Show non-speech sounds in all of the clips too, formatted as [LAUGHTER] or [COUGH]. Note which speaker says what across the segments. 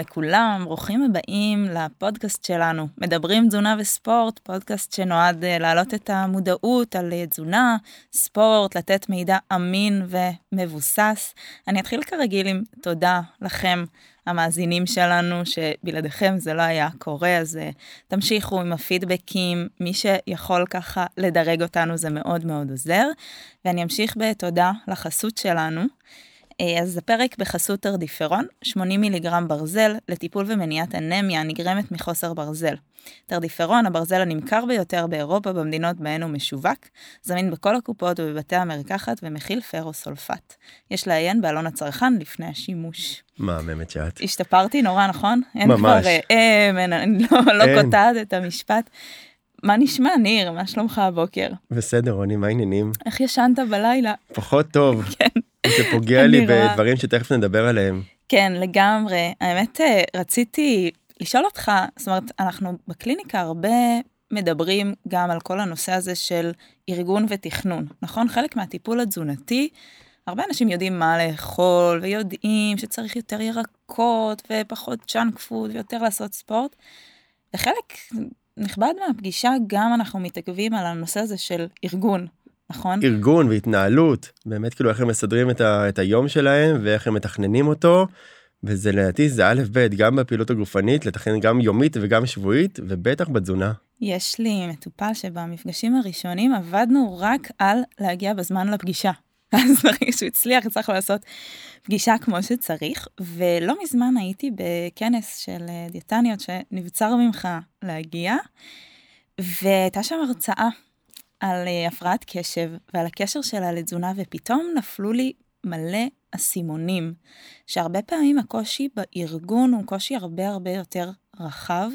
Speaker 1: לכולם, ברוכים הבאים לפודקאסט שלנו, מדברים תזונה וספורט, פודקאסט שנועד אה, להעלות את המודעות על אה, תזונה, ספורט, לתת מידע אמין ומבוסס. אני אתחיל כרגיל עם תודה לכם, המאזינים שלנו, שבלעדיכם זה לא היה קורה, אז uh, תמשיכו עם הפידבקים, מי שיכול ככה לדרג אותנו זה מאוד מאוד עוזר. ואני אמשיך בתודה לחסות שלנו. אה, אז הפרק בחסות תרדיפרון, 80 מיליגרם ברזל לטיפול ומניעת אנמיה הנגרמת מחוסר ברזל. תרדיפרון, הברזל הנמכר ביותר באירופה במדינות בהן הוא משווק, זמין בכל הקופות ובבתי המרקחת ומכיל פרוסולפט. יש לעיין בעלון הצרכן לפני השימוש.
Speaker 2: מהממת שאת.
Speaker 1: השתפרתי נורא, נכון?
Speaker 2: אין ממש. כבר
Speaker 1: אה, אין, אין, אני לא, לא קוטעת את המשפט. מה נשמע, ניר? מה שלומך הבוקר?
Speaker 2: בסדר, רוני, מה העניינים?
Speaker 1: איך ישנת בלילה?
Speaker 2: פחות טוב. כן. זה פוגע לי בדברים שתכף נדבר עליהם.
Speaker 1: כן, לגמרי. האמת, אה, רציתי לשאול אותך, זאת אומרת, אנחנו בקליניקה הרבה מדברים גם על כל הנושא הזה של ארגון ותכנון, נכון? חלק מהטיפול התזונתי, הרבה אנשים יודעים מה לאכול, ויודעים שצריך יותר ירקות, ופחות צ'אנק פוד, ויותר לעשות ספורט. וחלק נכבד מהפגישה גם אנחנו מתעכבים על הנושא הזה של ארגון, נכון?
Speaker 2: ארגון והתנהלות, באמת כאילו איך הם מסדרים את, ה, את היום שלהם ואיך הם מתכננים אותו. וזה לדעתי זה א' ב' גם בפעילות הגופנית לתכנן גם יומית וגם שבועית ובטח בתזונה.
Speaker 1: יש לי מטופל שבמפגשים הראשונים עבדנו רק על להגיע בזמן לפגישה. [LAUGHS] אז ברגע שהוא הצליח הצלחנו לעשות פגישה כמו שצריך ולא מזמן הייתי בכנס של דיאטניות שנבצר ממך להגיע והייתה שם הרצאה על אה, הפרעת קשב ועל הקשר שלה לתזונה, ופתאום נפלו לי מלא אסימונים, שהרבה פעמים הקושי בארגון הוא קושי הרבה הרבה יותר רחב,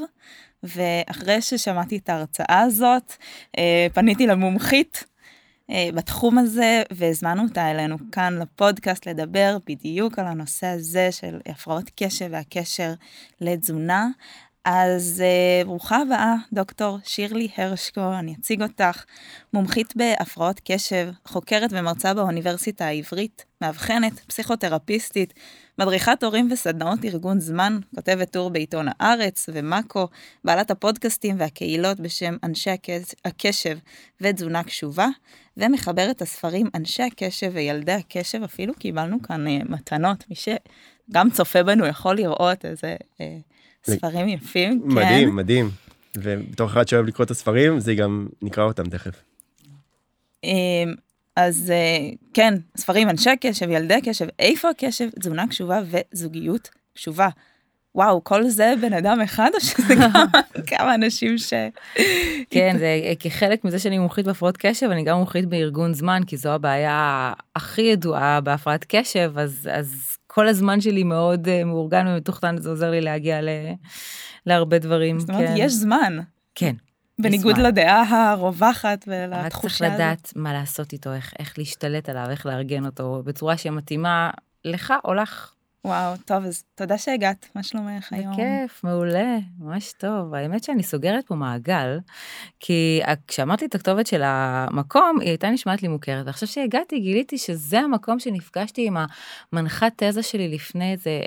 Speaker 1: ואחרי ששמעתי את ההרצאה הזאת, אה, פניתי למומחית אה, בתחום הזה, והזמנו אותה אלינו כאן לפודקאסט לדבר בדיוק על הנושא הזה של הפרעות קשב והקשר לתזונה. אז uh, ברוכה הבאה, דוקטור שירלי הרשקו, אני אציג אותך, מומחית בהפרעות קשב, חוקרת ומרצה באוניברסיטה העברית, מאבחנת, פסיכותרפיסטית, מדריכת הורים וסדנאות ארגון זמן, כותבת טור בעיתון הארץ ומאקו, בעלת הפודקאסטים והקהילות בשם אנשי הקשב ותזונה קשובה, ומחברת הספרים אנשי הקשב וילדי הקשב, אפילו קיבלנו כאן uh, מתנות, מי שגם צופה בנו יכול לראות איזה... Uh, ספרים יפים,
Speaker 2: כן. מדהים, מדהים. ובתור אחד שאוהב לקרוא את הספרים, זה גם נקרא אותם תכף.
Speaker 1: אמ, אז אה, כן, ספרים אנשי קשב, ילדי קשב, איפה הקשב, תזונה קשובה וזוגיות קשובה. וואו, כל זה בן אדם אחד או שזה [LAUGHS] כמה אנשים ש...
Speaker 3: כן, זה כחלק מזה שאני מומחית בהפרעות קשב, אני גם מומחית בארגון זמן, כי זו הבעיה הכי ידועה בהפרעת קשב, אז, אז כל הזמן שלי מאוד uh, מאורגן ומתוכנן, זה עוזר לי להגיע ל, להרבה דברים.
Speaker 1: זאת אומרת, כן. יש זמן.
Speaker 3: כן.
Speaker 1: בניגוד לדעה הרווחת ולתחושה
Speaker 3: הזאת. רק צריך לדעת מה לעשות איתו, איך, איך להשתלט עליו, איך לארגן אותו בצורה שמתאימה לך או לך.
Speaker 1: וואו, טוב, אז תודה שהגעת, מה שלומך היום?
Speaker 3: בכיף, מעולה, ממש טוב. האמת שאני סוגרת פה מעגל, כי כשאמרתי את הכתובת של המקום, היא הייתה נשמעת לי מוכרת, ועכשיו שהגעתי גיליתי שזה המקום שנפגשתי עם המנחת תזה שלי לפני איזה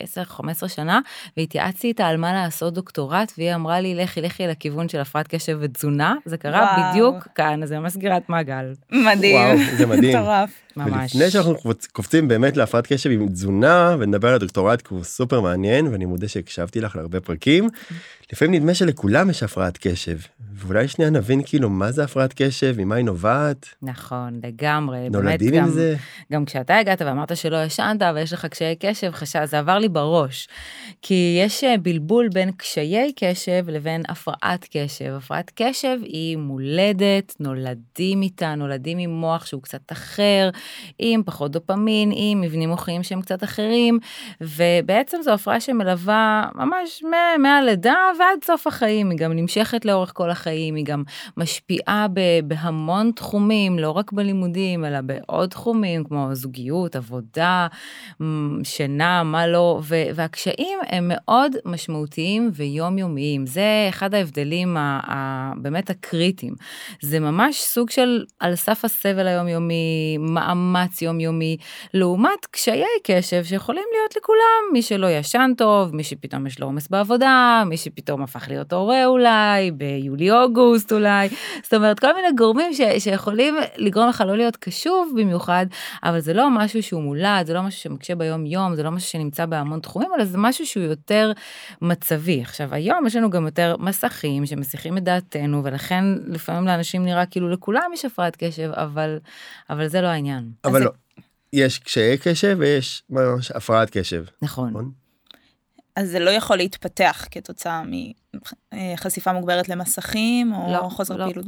Speaker 3: 10-15 שנה, והתייעצתי איתה על מה לעשות דוקטורט, והיא אמרה לי, לכי, לכי לכיוון של הפרעת קשב ותזונה, זה קרה וואו. בדיוק כאן, אז זה ממש סגירת מעגל.
Speaker 1: מדהים.
Speaker 2: וואו, זה מדהים. מטורף. ממש. ולפני שאנחנו קופצים באמת להפרעת קשב עם תזונה ונדבר על הדוקטורט כי הוא סופר מעניין ואני מודה שהקשבתי לך להרבה פרקים. לפעמים נדמה שלכולם יש הפרעת קשב ואולי שנייה נבין כאילו מה זה הפרעת קשב ממה היא נובעת.
Speaker 3: נכון לגמרי.
Speaker 2: נולדים עם
Speaker 3: גם,
Speaker 2: זה.
Speaker 3: גם כשאתה הגעת ואמרת שלא ישנת ויש לך קשיי קשב חשב זה עבר לי בראש. כי יש אה, בלבול בין קשיי קשב לבין הפרעת קשב. הפרעת קשב היא מולדת נולדים איתה נולדים עם מוח שהוא קצת אחר עם פחות דופמין עם מבנים מוחיים שהם קצת אחרים ובעצם זו הפרעה שמלווה ממש מהלידה ועד סוף החיים היא גם נמשכת לאורך כל החיים. היא גם משפיעה בהמון תחומים, לא רק בלימודים, אלא בעוד תחומים, כמו זוגיות, עבודה, שינה, מה לא, והקשיים הם מאוד משמעותיים ויומיומיים. זה אחד ההבדלים הבאמת הקריטיים. זה ממש סוג של על סף הסבל היומיומי, מאמץ יומיומי, לעומת קשיי קשב שיכולים להיות לכולם, מי שלא ישן טוב, מי שפתאום יש לו עומס בעבודה, מי שפתאום הפך להיות הורה אולי, ביולי-אוגוסט אולי, זאת אומרת כל מיני גורמים ש, שיכולים לגרום לך לא להיות קשוב במיוחד, אבל זה לא משהו שהוא מולד, זה לא משהו שמקשה ביום יום, זה לא משהו שנמצא בהמון תחומים, אלא זה משהו שהוא יותר מצבי. עכשיו היום יש לנו גם יותר מסכים שמסיחים את דעתנו, ולכן לפעמים לאנשים נראה כאילו לכולם יש הפרעת קשב, אבל, אבל זה לא העניין.
Speaker 2: אבל לא. יש קשיי קשב ויש ממש הפרעת קשב.
Speaker 3: נכון. נכון?
Speaker 1: אז זה לא יכול להתפתח כתוצאה מחשיפה מוגברת למסכים או לא, חוסר לא. פעילות.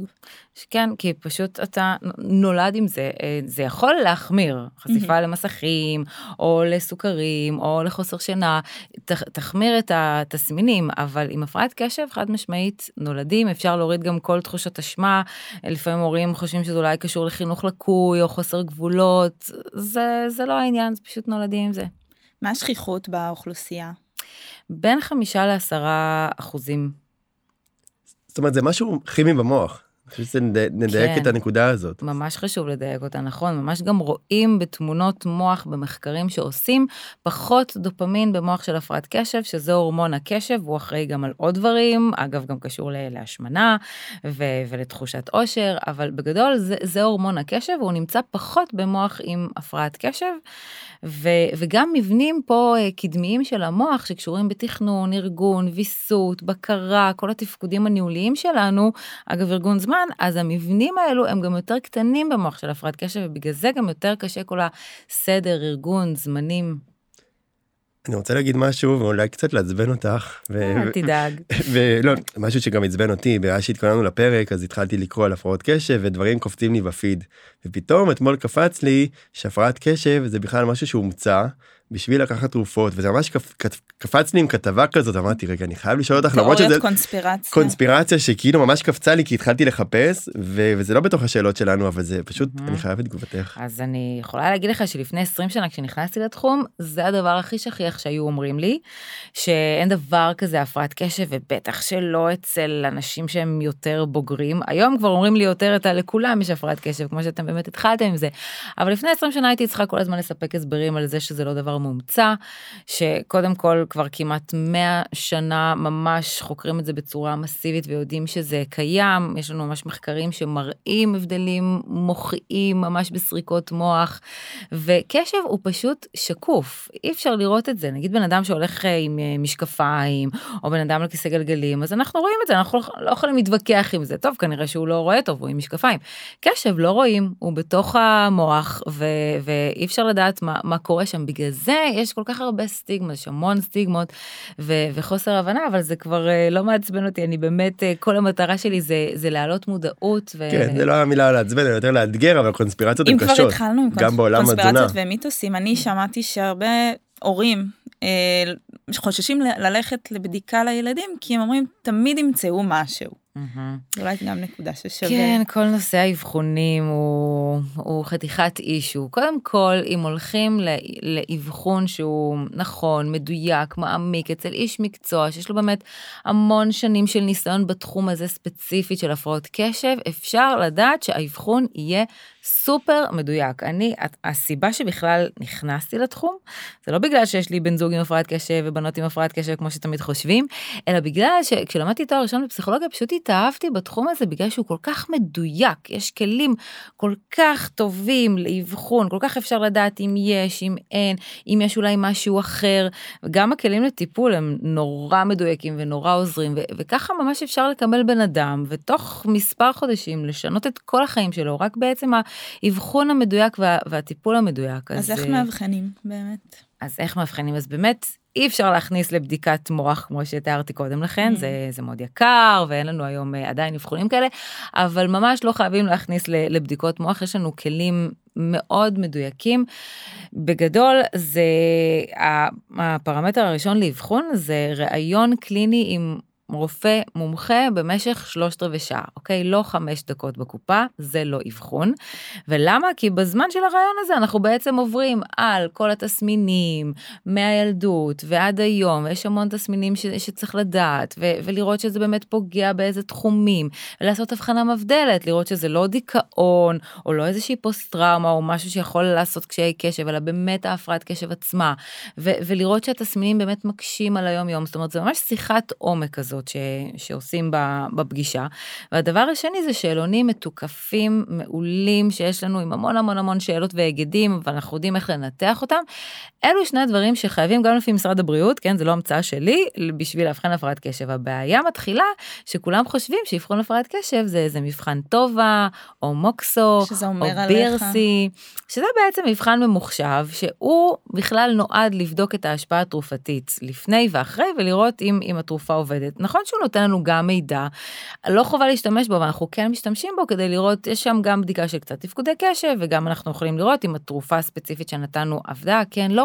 Speaker 3: כן, כי פשוט אתה נולד עם זה, אה, זה יכול להחמיר, חשיפה mm-hmm. למסכים או לסוכרים או לחוסר שינה, ת, תחמיר את התסמינים, אבל עם הפרעת קשב חד משמעית נולדים, אפשר להוריד גם כל תחושת אשמה, לפעמים הורים חושבים שזה אולי קשור לחינוך לקוי או חוסר גבולות, זה, זה לא העניין, זה פשוט נולדים עם זה.
Speaker 1: מה השכיחות באוכלוסייה?
Speaker 3: בין חמישה לעשרה אחוזים.
Speaker 2: זאת אומרת זה משהו כימי במוח. אני חושב שנדייק כן, את הנקודה הזאת.
Speaker 3: ממש חשוב לדייק אותה, נכון, ממש גם רואים בתמונות מוח במחקרים שעושים פחות דופמין במוח של הפרעת קשב, שזה הורמון הקשב, הוא אחראי גם על עוד דברים, אגב גם קשור להשמנה ו- ולתחושת עושר, אבל בגדול זה, זה הורמון הקשב, והוא נמצא פחות במוח עם הפרעת קשב. ו, וגם מבנים פה אה, קדמיים של המוח שקשורים בתכנון, ארגון, ויסות, בקרה, כל התפקודים הניהוליים שלנו, אגב ארגון זמן, אז המבנים האלו הם גם יותר קטנים במוח של הפרעת קשב ובגלל זה גם יותר קשה כל הסדר, ארגון, זמנים.
Speaker 2: אני רוצה להגיד משהו ואולי קצת לעצבן אותך.
Speaker 3: אל תדאג. [LAUGHS]
Speaker 2: ולא, משהו שגם עצבן אותי, בגלל שהתכוננו לפרק אז התחלתי לקרוא על הפרעות קשב ודברים קופצים לי בפיד. ופתאום אתמול קפץ לי שהפרעת קשב זה בכלל משהו שהומצא בשביל לקחת תרופות וזה ממש קפ, קפץ לי עם כתבה כזאת אמרתי רגע אני חייב לשאול אותך
Speaker 1: למרות שזה קונספירציה
Speaker 2: קונספירציה שכאילו ממש קפצה לי כי התחלתי לחפש ו, וזה לא בתוך השאלות שלנו אבל זה פשוט mm-hmm. אני חייב את תגובתך.
Speaker 3: אז אני יכולה להגיד לך שלפני 20 שנה כשנכנסתי לתחום זה הדבר הכי שכיח שהיו אומרים לי שאין דבר כזה הפרעת קשב ובטח שלא אצל אנשים שהם יותר בוגרים היום כבר אומרים לי יותר את הלכולם יש הפרעת קשב כמו שאתם באמת התחלתם עם זה אבל לפני 20 שנה הייתי צריכה כל הזמן לספק הסברים על זה שזה לא דבר מומצא, שקודם כל כבר כמעט 100 שנה ממש חוקרים את זה בצורה מסיבית ויודעים שזה קיים, יש לנו ממש מחקרים שמראים הבדלים מוחיים ממש בסריקות מוח, וקשב הוא פשוט שקוף, אי אפשר לראות את זה, נגיד בן אדם שהולך אה, עם אה, משקפיים, או בן אדם על כיסא גלגלים, אז אנחנו רואים את זה, אנחנו לא יכולים להתווכח עם זה, טוב, כנראה שהוא לא רואה טוב, הוא עם משקפיים. קשב לא רואים, הוא בתוך המוח, ו- ואי אפשר לדעת מה, מה קורה שם, בגלל זה יש כל כך הרבה סטיגמות, יש המון סטיגמות ו- וחוסר הבנה, אבל זה כבר uh, לא מעצבן אותי, אני באמת, uh, כל המטרה שלי זה, זה להעלות מודעות.
Speaker 2: ו... כן, זה לא המילה לעצבן, אלא יותר לאתגר, אבל קונספירציות הן קשות.
Speaker 1: אם כבר התחלנו עם קונס... קונספירציות ומיתוסים, אני שמעתי שהרבה הורים אה, חוששים ללכת לבדיקה לילדים, כי הם אומרים, תמיד ימצאו משהו. Mm-hmm. אולי גם נקודה ששווה.
Speaker 3: כן, כל נושא האבחונים הוא, הוא חתיכת אישו. קודם כל, אם הולכים לאבחון שהוא נכון, מדויק, מעמיק, אצל איש מקצוע, שיש לו באמת המון שנים של ניסיון בתחום הזה ספציפית של הפרעות קשב, אפשר לדעת שהאבחון יהיה סופר מדויק. אני, הסיבה שבכלל נכנסתי לתחום, זה לא בגלל שיש לי בן זוג עם הפרעת קשב ובנות עם הפרעת קשב כמו שתמיד חושבים, אלא בגלל שכשלמדתי תואר ראשון בפסיכולוגיה פשוט התאהבתי בתחום הזה בגלל שהוא כל כך מדויק, יש כלים כל כך טובים לאבחון, כל כך אפשר לדעת אם יש, אם אין, אם יש אולי משהו אחר, וגם הכלים לטיפול הם נורא מדויקים ונורא עוזרים, וככה ממש אפשר לקבל בן אדם, ותוך מספר חודשים לשנות את כל החיים שלו, רק בעצם האבחון המדויק וה, והטיפול המדויק.
Speaker 1: אז, אז איך אה, מאבחנים באמת?
Speaker 3: אז איך מאבחנים? אז באמת אי אפשר להכניס לבדיקת מוח כמו שתיארתי קודם לכן, mm. זה, זה מאוד יקר ואין לנו היום אה, עדיין אבחונים כאלה, אבל ממש לא חייבים להכניס לבדיקות מוח, יש לנו כלים מאוד מדויקים. בגדול זה הפרמטר הראשון לאבחון זה ראיון קליני עם רופא מומחה במשך שלושת רבעי שעה, אוקיי? לא חמש דקות בקופה, זה לא אבחון. ולמה? כי בזמן של הרעיון הזה אנחנו בעצם עוברים על כל התסמינים מהילדות ועד היום, יש המון תסמינים ש, שצריך לדעת, ו, ולראות שזה באמת פוגע באיזה תחומים, ולעשות הבחנה מבדלת, לראות שזה לא דיכאון, או לא איזושהי פוסט-טראומה, או משהו שיכול לעשות קשיי קשב, אלא באמת ההפרעת קשב עצמה, ו, ולראות שהתסמינים באמת מקשים על היום-יום, זאת אומרת, זה ממש שיחת עומק כזאת ש, שעושים בפגישה. והדבר השני זה שאלונים מתוקפים, מעולים, שיש לנו עם המון המון המון שאלות והיגדים, ואנחנו יודעים איך לנתח אותם. אלו שני דברים שחייבים גם לפי משרד הבריאות, כן, זה לא המצאה שלי, בשביל לאבחן הפרעת קשב. הבעיה מתחילה שכולם חושבים שאבחון הפרעת קשב זה איזה מבחן טובה, או מוקסו, או בירסי, שזה בעצם מבחן ממוחשב, שהוא בכלל נועד לבדוק את ההשפעה התרופתית לפני ואחרי, ולראות אם, אם התרופה עובדת. נכון שהוא נותן לנו גם מידע, לא חובה להשתמש בו, אבל אנחנו כן משתמשים בו כדי לראות, יש שם גם בדיקה של קצת תפקודי קשב, וגם אנחנו יכולים לראות אם התרופה הספציפית שנתנו עבדה, כן, לא,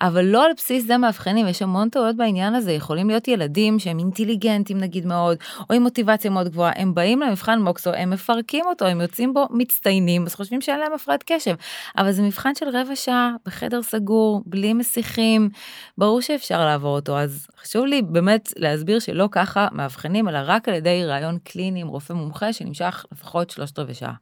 Speaker 3: אבל לא על בסיס זה מאבחנים, יש המון טעויות בעניין הזה, יכולים להיות ילדים שהם אינטליגנטים נגיד מאוד, או עם מוטיבציה מאוד גבוהה, הם באים למבחן מוקסו, הם מפרקים אותו, הם יוצאים בו מצטיינים, אז חושבים שאין להם הפרעת קשב, אבל זה מבחן של רבע שעה, בחדר סגור, בלי מסיכים, ברור שאפשר לעבור אותו, אז חשוב לי באמת להסביר שלא ככה מאבחנים, אלא רק על ידי ראיון קליני עם רופא מומחה שנמשך לפחות שלושת רבעי שעה.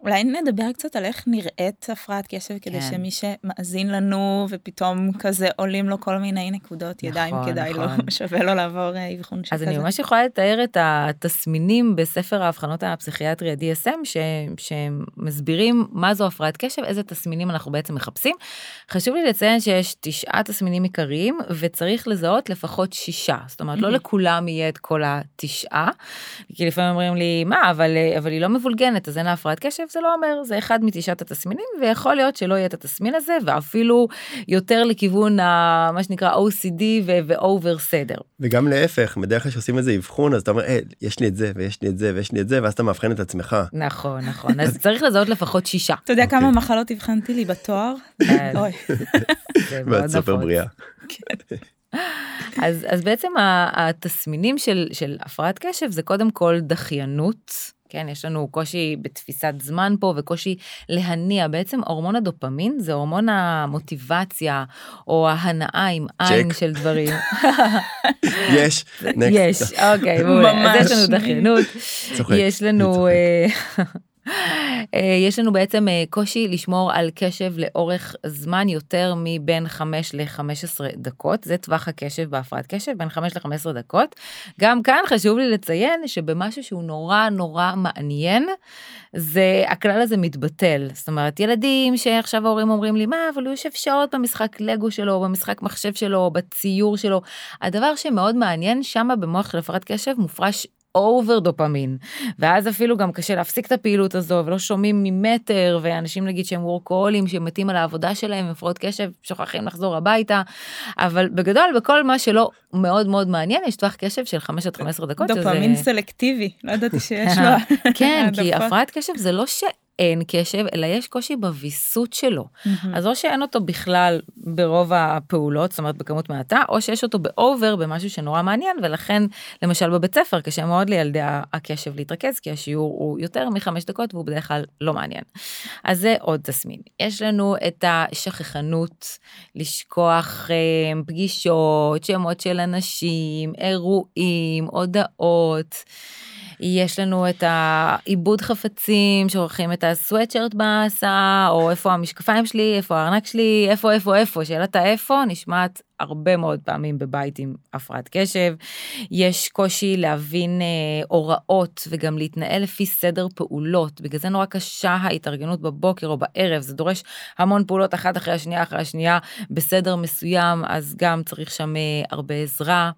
Speaker 1: אולי נדבר קצת על איך נראית הפרעת קשב, כדי כן. שמי שמאזין לנו ופתאום כזה עולים לו כל מיני נקודות נכון, ידיים, כדאי נכון. לו, [LAUGHS] שווה לו לעבור אה, אבחון
Speaker 3: שכזה. אז אני ממש יכולה לתאר את התסמינים בספר האבחנות הפסיכיאטרי ה-DSM, ש... שמסבירים מה זו הפרעת קשב, איזה תסמינים אנחנו בעצם מחפשים. חשוב לי לציין שיש תשעה תסמינים עיקריים, וצריך לזהות לפחות שישה. זאת אומרת, לא לכולם יהיה את כל התשעה, כי לפעמים אומרים לי, מה, אבל, אבל היא לא מבולגנת, אז אין לה הפרעת קשב. זה לא אומר, זה אחד מתשעת התסמינים, ויכול להיות שלא יהיה את התסמין הזה, ואפילו יותר לכיוון ה, מה שנקרא OCD ו-over סדר.
Speaker 2: וגם להפך, בדרך כלל שעושים איזה אבחון, אז אתה אומר, hey, יש לי את זה, ויש לי את זה, ויש לי את זה, ואז אתה מאבחן את עצמך.
Speaker 3: נכון, נכון, אז צריך לזהות לפחות שישה.
Speaker 1: אתה יודע כמה אוקיי. מחלות הבחנתי לי בתואר?
Speaker 3: כן. אוי.
Speaker 2: ואת סופר בריאה.
Speaker 3: אז, אז בעצם התסמינים של, של הפרעת קשב זה קודם כל דחיינות, כן, יש לנו קושי בתפיסת זמן פה וקושי להניע. בעצם הורמון הדופמין זה הורמון המוטיבציה או ההנאה עם עין של דברים. [LAUGHS]
Speaker 2: יש, [LAUGHS]
Speaker 3: יש, אוקיי, מעולה. אז יש לנו דחיינות, יש לנו... אה, יש לנו בעצם אה, קושי לשמור על קשב לאורך זמן יותר מבין 5 ל-15 דקות, זה טווח הקשב בהפרעת קשב, בין 5 ל-15 דקות. גם כאן חשוב לי לציין שבמשהו שהוא נורא נורא מעניין, זה הכלל הזה מתבטל. זאת אומרת, ילדים שעכשיו ההורים אומרים לי, מה, אבל הוא יושב שעות במשחק לגו שלו, במשחק מחשב שלו, בציור שלו. הדבר שמאוד מעניין, שם במוח של הפרעת קשב מופרש over דופמין ואז אפילו גם קשה להפסיק את הפעילות הזו ולא שומעים ממטר ואנשים נגיד שהם וורקוהולים שמתים על העבודה שלהם הפרעות קשב שוכחים לחזור הביתה אבל בגדול בכל מה שלא מאוד מאוד מעניין יש טווח קשב של 5 עד 15 דקות.
Speaker 1: דופמין שזה... סלקטיבי לא ידעתי שיש לו. [LAUGHS]
Speaker 3: כן כי הפרעת קשב זה לא ש... אין קשב, אלא יש קושי בוויסות שלו. Mm-hmm. אז או שאין אותו בכלל ברוב הפעולות, זאת אומרת בכמות מעטה, או שיש אותו באובר במשהו שנורא מעניין, ולכן למשל בבית ספר קשה מאוד לילדי הקשב להתרכז, כי השיעור הוא יותר מחמש דקות והוא בדרך כלל לא מעניין. אז זה עוד תסמין. יש לנו את השכחנות, לשכוח אה, פגישות, שמות של אנשים, אירועים, הודעות. יש לנו את העיבוד חפצים שעורכים את הסוואטשרט בהסעה, או איפה המשקפיים שלי, איפה הארנק שלי, איפה, איפה, איפה, שאלת האיפה נשמעת הרבה מאוד פעמים בבית עם הפרעת קשב. יש קושי להבין אה, הוראות וגם להתנהל לפי סדר פעולות, בגלל זה נורא קשה ההתארגנות בבוקר או בערב, זה דורש המון פעולות אחת אחרי השנייה אחרי השנייה בסדר מסוים, אז גם צריך שם אה, הרבה עזרה.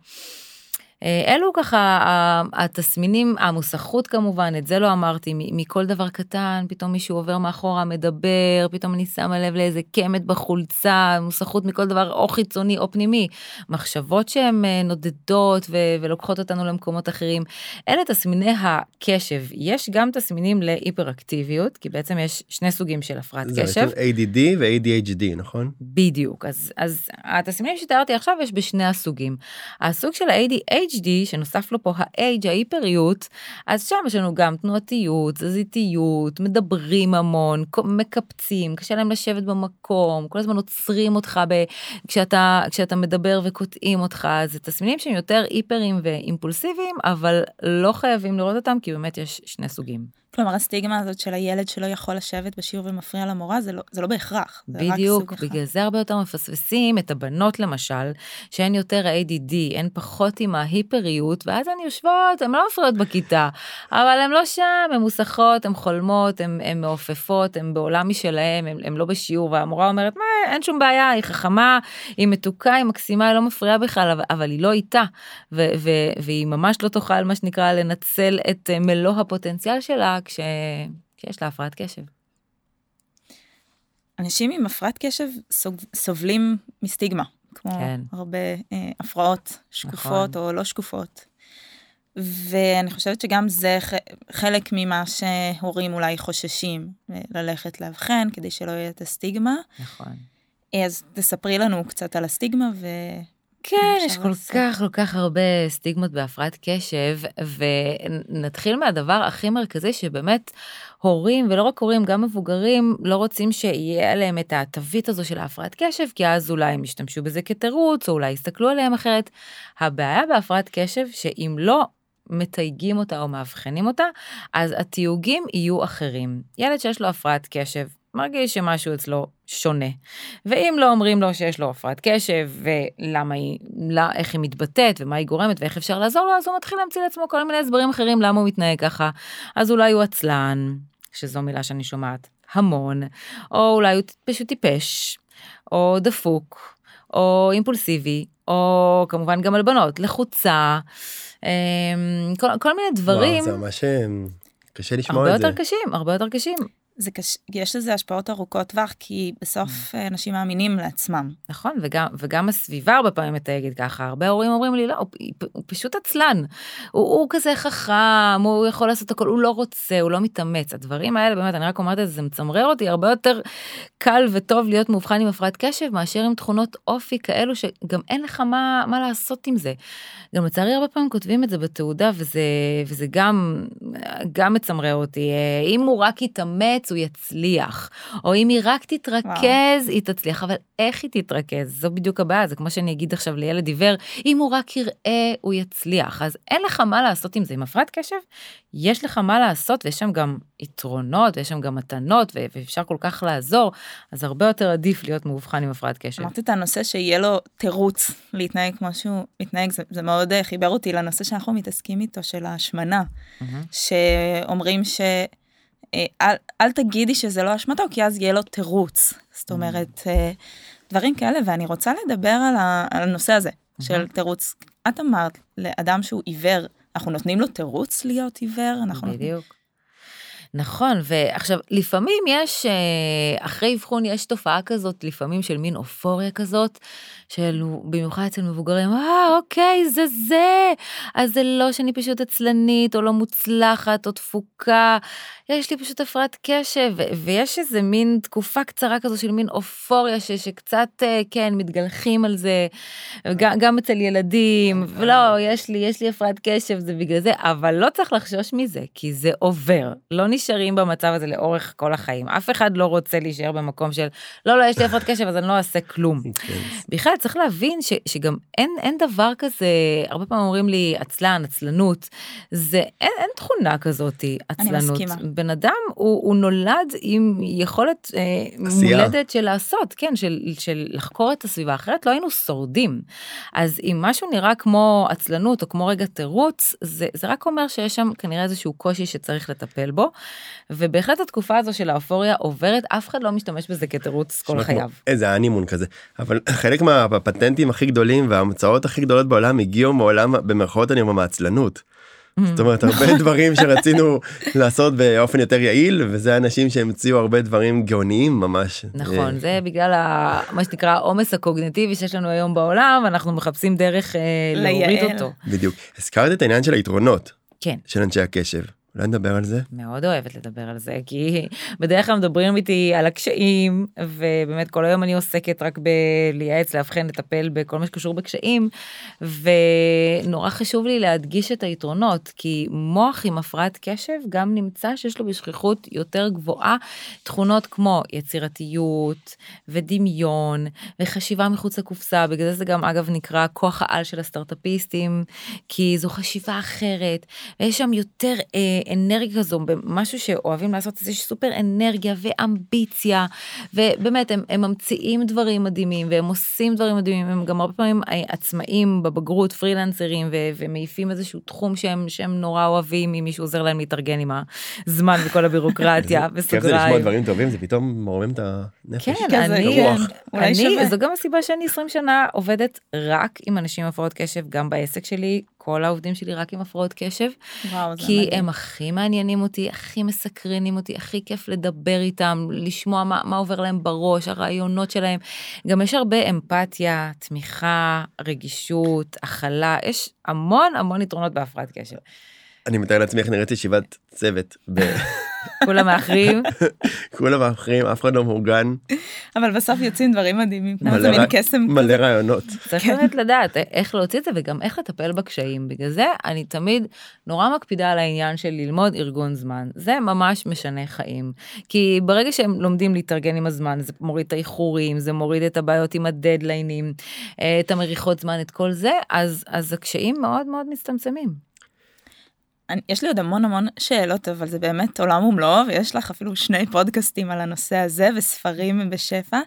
Speaker 3: אה, אלו ככה התסמינים, המוסכות כמובן, את זה לא אמרתי, מכל דבר קטן, פתאום מישהו עובר מאחורה, מדבר, פתאום אני שמה לב לאיזה קמט בחולצה, מוסכות מכל דבר או חיצוני או פנימי, מחשבות שהן אה, נודדות ו- ולוקחות אותנו למקומות אחרים. אלה תסמיני הקשב. יש גם תסמינים להיפראקטיביות, כי בעצם יש שני סוגים של הפרעת קשב. זה
Speaker 2: ADD ו-ADHD, נכון?
Speaker 3: בדיוק, אז, אז התסמינים שתיארתי עכשיו יש בשני הסוגים. הסוג של ה-ADHD ADHD, שנוסף לו פה ה-H, ההיפריות, אז שם יש לנו גם תנועתיות, תזזיתיות, מדברים המון, מקפצים, קשה להם לשבת במקום, כל הזמן עוצרים אותך ב... כשאתה, כשאתה מדבר וקוטעים אותך, זה תסמינים שהם יותר היפרים ואימפולסיביים, אבל לא חייבים לראות אותם, כי באמת יש שני סוגים.
Speaker 1: כלומר הסטיגמה הזאת של הילד שלא יכול לשבת בשיעור ומפריע למורה זה לא, זה לא בהכרח.
Speaker 3: זה בדיוק, בגלל זה הרבה יותר מפספסים את הבנות למשל, שהן יותר ADD, הן פחות עם ההיפריות, ואז הן יושבות, הן לא מפריעות בכיתה, אבל הן לא שם, הן מוסכות, הן חולמות, הן מעופפות, הן בעולם משלהן, הן לא בשיעור, והמורה אומרת, מה, אין שום בעיה, היא חכמה, היא מתוקה, היא מקסימה, היא לא מפריעה בכלל, אבל, אבל היא לא איתה, והיא ממש לא תוכל, מה שנקרא, לנצל את מלוא הפוטנציאל שלה. כש... כשיש לה הפרעת קשב.
Speaker 1: אנשים עם הפרעת קשב. סובלים מסטיגמה, כמו כן. הרבה אה, הפרעות שקופות נכון. או לא שקופות. ואני חושבת שגם זה ח... חלק ממה שהורים אולי חוששים אה, ללכת לאבחן כדי שלא יהיה את הסטיגמה.
Speaker 3: נכון.
Speaker 1: אז תספרי לנו קצת על הסטיגמה ו...
Speaker 3: כן, יש כל לעשות. כך, כל כך הרבה סטיגמות בהפרעת קשב, ונתחיל מהדבר הכי מרכזי שבאמת הורים, ולא רק הורים, גם מבוגרים, לא רוצים שיהיה עליהם את התווית הזו של ההפרעת קשב, כי אז אולי הם ישתמשו בזה כתירוץ, או אולי יסתכלו עליהם אחרת. הבעיה בהפרעת קשב, שאם לא מתייגים אותה או מאבחנים אותה, אז התיוגים יהיו אחרים. ילד שיש לו הפרעת קשב, מרגיש שמשהו אצלו שונה. ואם לא אומרים לו שיש לו הפרעת קשב, ולמה היא, לא, איך היא מתבטאת, ומה היא גורמת, ואיך אפשר לעזור לו, אז הוא מתחיל להמציא לעצמו כל מיני הסברים אחרים למה הוא מתנהג ככה. אז אולי הוא עצלן, שזו מילה שאני שומעת המון, או אולי הוא פשוט טיפש, או דפוק, או אימפולסיבי, או כמובן גם על בנות, לחוצה, אמ, כל, כל מיני דברים.
Speaker 2: וואו, זה ממש אמ, קשה לשמוע את זה.
Speaker 3: הרבה יותר קשים, הרבה יותר קשים.
Speaker 1: זה קש... יש לזה השפעות ארוכות טווח, כי בסוף mm. אנשים מאמינים לעצמם.
Speaker 3: נכון, וגם, וגם הסביבה הרבה פעמים מתייגת ככה. הרבה הורים אומרים לי, לא, הוא, הוא פשוט עצלן. הוא, הוא כזה חכם, הוא יכול לעשות הכל, הוא לא רוצה, הוא לא מתאמץ. הדברים האלה, באמת, אני רק אומרת את זה, זה מצמרר אותי, הרבה יותר קל וטוב להיות מאובחן עם הפרעת קשב, מאשר עם תכונות אופי כאלו, שגם אין לך מה, מה לעשות עם זה. גם לצערי הרבה פעמים כותבים את זה בתעודה, וזה, וזה גם, גם מצמרר אותי. אם הוא רק יתאמץ, הוא יצליח. או אם היא רק תתרכז, וואו. היא תצליח. אבל איך היא תתרכז? זו בדיוק הבעיה, זה כמו שאני אגיד עכשיו לילד עיוור, אם הוא רק יראה, הוא יצליח. אז אין לך מה לעשות עם זה. עם הפרעת קשב, יש לך מה לעשות, ויש שם גם יתרונות, ויש שם גם מתנות, ואפשר כל כך לעזור, אז הרבה יותר עדיף להיות מאובחן עם הפרעת קשב.
Speaker 1: אמרת את הנושא שיהיה לו תירוץ להתנהג כמו שהוא מתנהג, זה, זה מאוד אה, חיבר אותי לנושא שאנחנו מתעסקים איתו, של ההשמנה, mm-hmm. שאומרים ש... אה, אל, אל תגידי שזה לא אשמתו, כי אז יהיה לו תירוץ. זאת אומרת, אה, דברים כאלה, ואני רוצה לדבר על, ה, על הנושא הזה של תירוץ. את אמרת לאדם שהוא עיוור, אנחנו נותנים לו תירוץ להיות עיוור? אנחנו
Speaker 3: בדיוק. נכון, ועכשיו, לפעמים יש, אה, אחרי אבחון יש תופעה כזאת, לפעמים של מין אופוריה כזאת, של במיוחד אצל מבוגרים, אה, אוקיי, זה זה, אז זה לא שאני פשוט עצלנית, או לא מוצלחת, או תפוקה, יש לי פשוט הפרעת קשב, ויש איזה מין תקופה קצרה כזו של מין אופוריה, ש, שקצת, אה, כן, מתגלחים על זה, גם, גם אצל ילדים, ולא, יש לי, יש לי הפרעת קשב, זה בגלל זה, אבל לא צריך לחשוש מזה, כי זה עובר, לא נשארים במצב הזה לאורך כל החיים. אף אחד לא רוצה להישאר במקום של, לא, לא, יש לי הפרעת קשב, אז אני לא אעשה כלום. [LAUGHS] כן. בכלל, צריך להבין ש, שגם אין, אין דבר כזה, הרבה פעמים אומרים לי, עצלן, עצלנות, זה, אין, אין תכונה כזאת, עצלנות. אני מסכימה. בן אדם, הוא, הוא נולד עם יכולת אה, מולדת של לעשות, כן, של, של לחקור את הסביבה, אחרת לא היינו שורדים. אז אם משהו נראה כמו עצלנות או כמו רגע תירוץ, זה, זה רק אומר שיש שם כנראה איזשהו קושי שצריך לטפל בו. ובהחלט התקופה הזו של האופוריה עוברת, אף אחד לא משתמש בזה כתירוץ כל חייו.
Speaker 2: איזה אנימון כזה. אבל חלק מהפטנטים הכי גדולים וההמצאות הכי גדולות בעולם הגיעו מעולם במרכאות אני אומר מעצלנות. זאת אומרת הרבה [LAUGHS] דברים שרצינו לעשות באופן יותר יעיל וזה אנשים שהמציאו הרבה דברים גאוניים ממש.
Speaker 3: נכון זה בגלל מה שנקרא העומס הקוגנטיבי שיש לנו היום בעולם אנחנו מחפשים דרך אה, להוריד אותו.
Speaker 2: בדיוק הזכרת את העניין של היתרונות
Speaker 3: כן.
Speaker 2: של אנשי הקשב אולי נדבר על זה?
Speaker 3: מאוד אוהבת לדבר על זה, כי בדרך כלל מדברים איתי על הקשיים, ובאמת כל היום אני עוסקת רק בלייעץ, לאבחן, לטפל בכל מה שקשור בקשיים, ונורא חשוב לי להדגיש את היתרונות, כי מוח עם הפרעת קשב גם נמצא שיש לו בשכיחות יותר גבוהה תכונות כמו יצירתיות ודמיון וחשיבה מחוץ לקופסה, בגלל זה זה גם אגב נקרא כוח העל של הסטארטאפיסטים, כי זו חשיבה אחרת, ויש שם יותר אה, אנרגיה כזו, משהו שאוהבים לעשות, זה סופר אנרגיה ואמביציה, ובאמת הם, הם ממציאים דברים מדהימים והם עושים דברים מדהימים, הם גם הרבה פעמים אה, עצמאים בבגרות, פרילנסרים, ו, ומעיפים איזשהו תחום שהם, שהם נורא אוהבים, אם מישהו עוזר להם להתארגן עם הזמן וכל הבירוקרטיה, [LAUGHS] בסוגריים. כיף
Speaker 2: זה לשמוע דברים טובים, זה פתאום מרומם את הנפש.
Speaker 3: כן, אני, אני, זו גם הסיבה שאני 20 שנה עובדת רק עם אנשים עם הפרעות קשב, גם בעסק שלי, כל העובדים שלי רק עם הפרעות קשב, וואו, כי מדהים. הם הכי מעניינים אותי, הכי מסקרנים אותי, הכי כיף לדבר איתם, לשמוע מה, מה עובר להם בראש, הרעיונות שלהם. גם יש הרבה אמפתיה, תמיכה, רגישות, הכלה, יש המון המון יתרונות בהפרעת קשב.
Speaker 2: אני מתאר לעצמי איך נראית ישיבת צוות. [LAUGHS]
Speaker 3: כולם מאחרים.
Speaker 2: כולם מאחרים, אף אחד לא מאורגן.
Speaker 1: אבל בסוף יוצאים דברים מדהימים. זה מין קסם.
Speaker 2: מלא רעיונות.
Speaker 3: צריך כן. באמת לדעת איך להוציא את זה וגם איך לטפל בקשיים. בגלל זה אני תמיד נורא מקפידה על העניין של ללמוד ארגון זמן. זה ממש משנה חיים. כי ברגע שהם לומדים להתארגן עם הזמן, זה מוריד את האיחורים, זה מוריד את הבעיות עם הדדליינים, אה, את המריחות זמן, את כל זה, אז, אז הקשיים מאוד מאוד מצטמצמים.
Speaker 1: אני, יש לי עוד המון המון שאלות, אבל זה באמת עולם ומלואו, ויש לך אפילו שני פודקאסטים על הנושא הזה וספרים בשפע,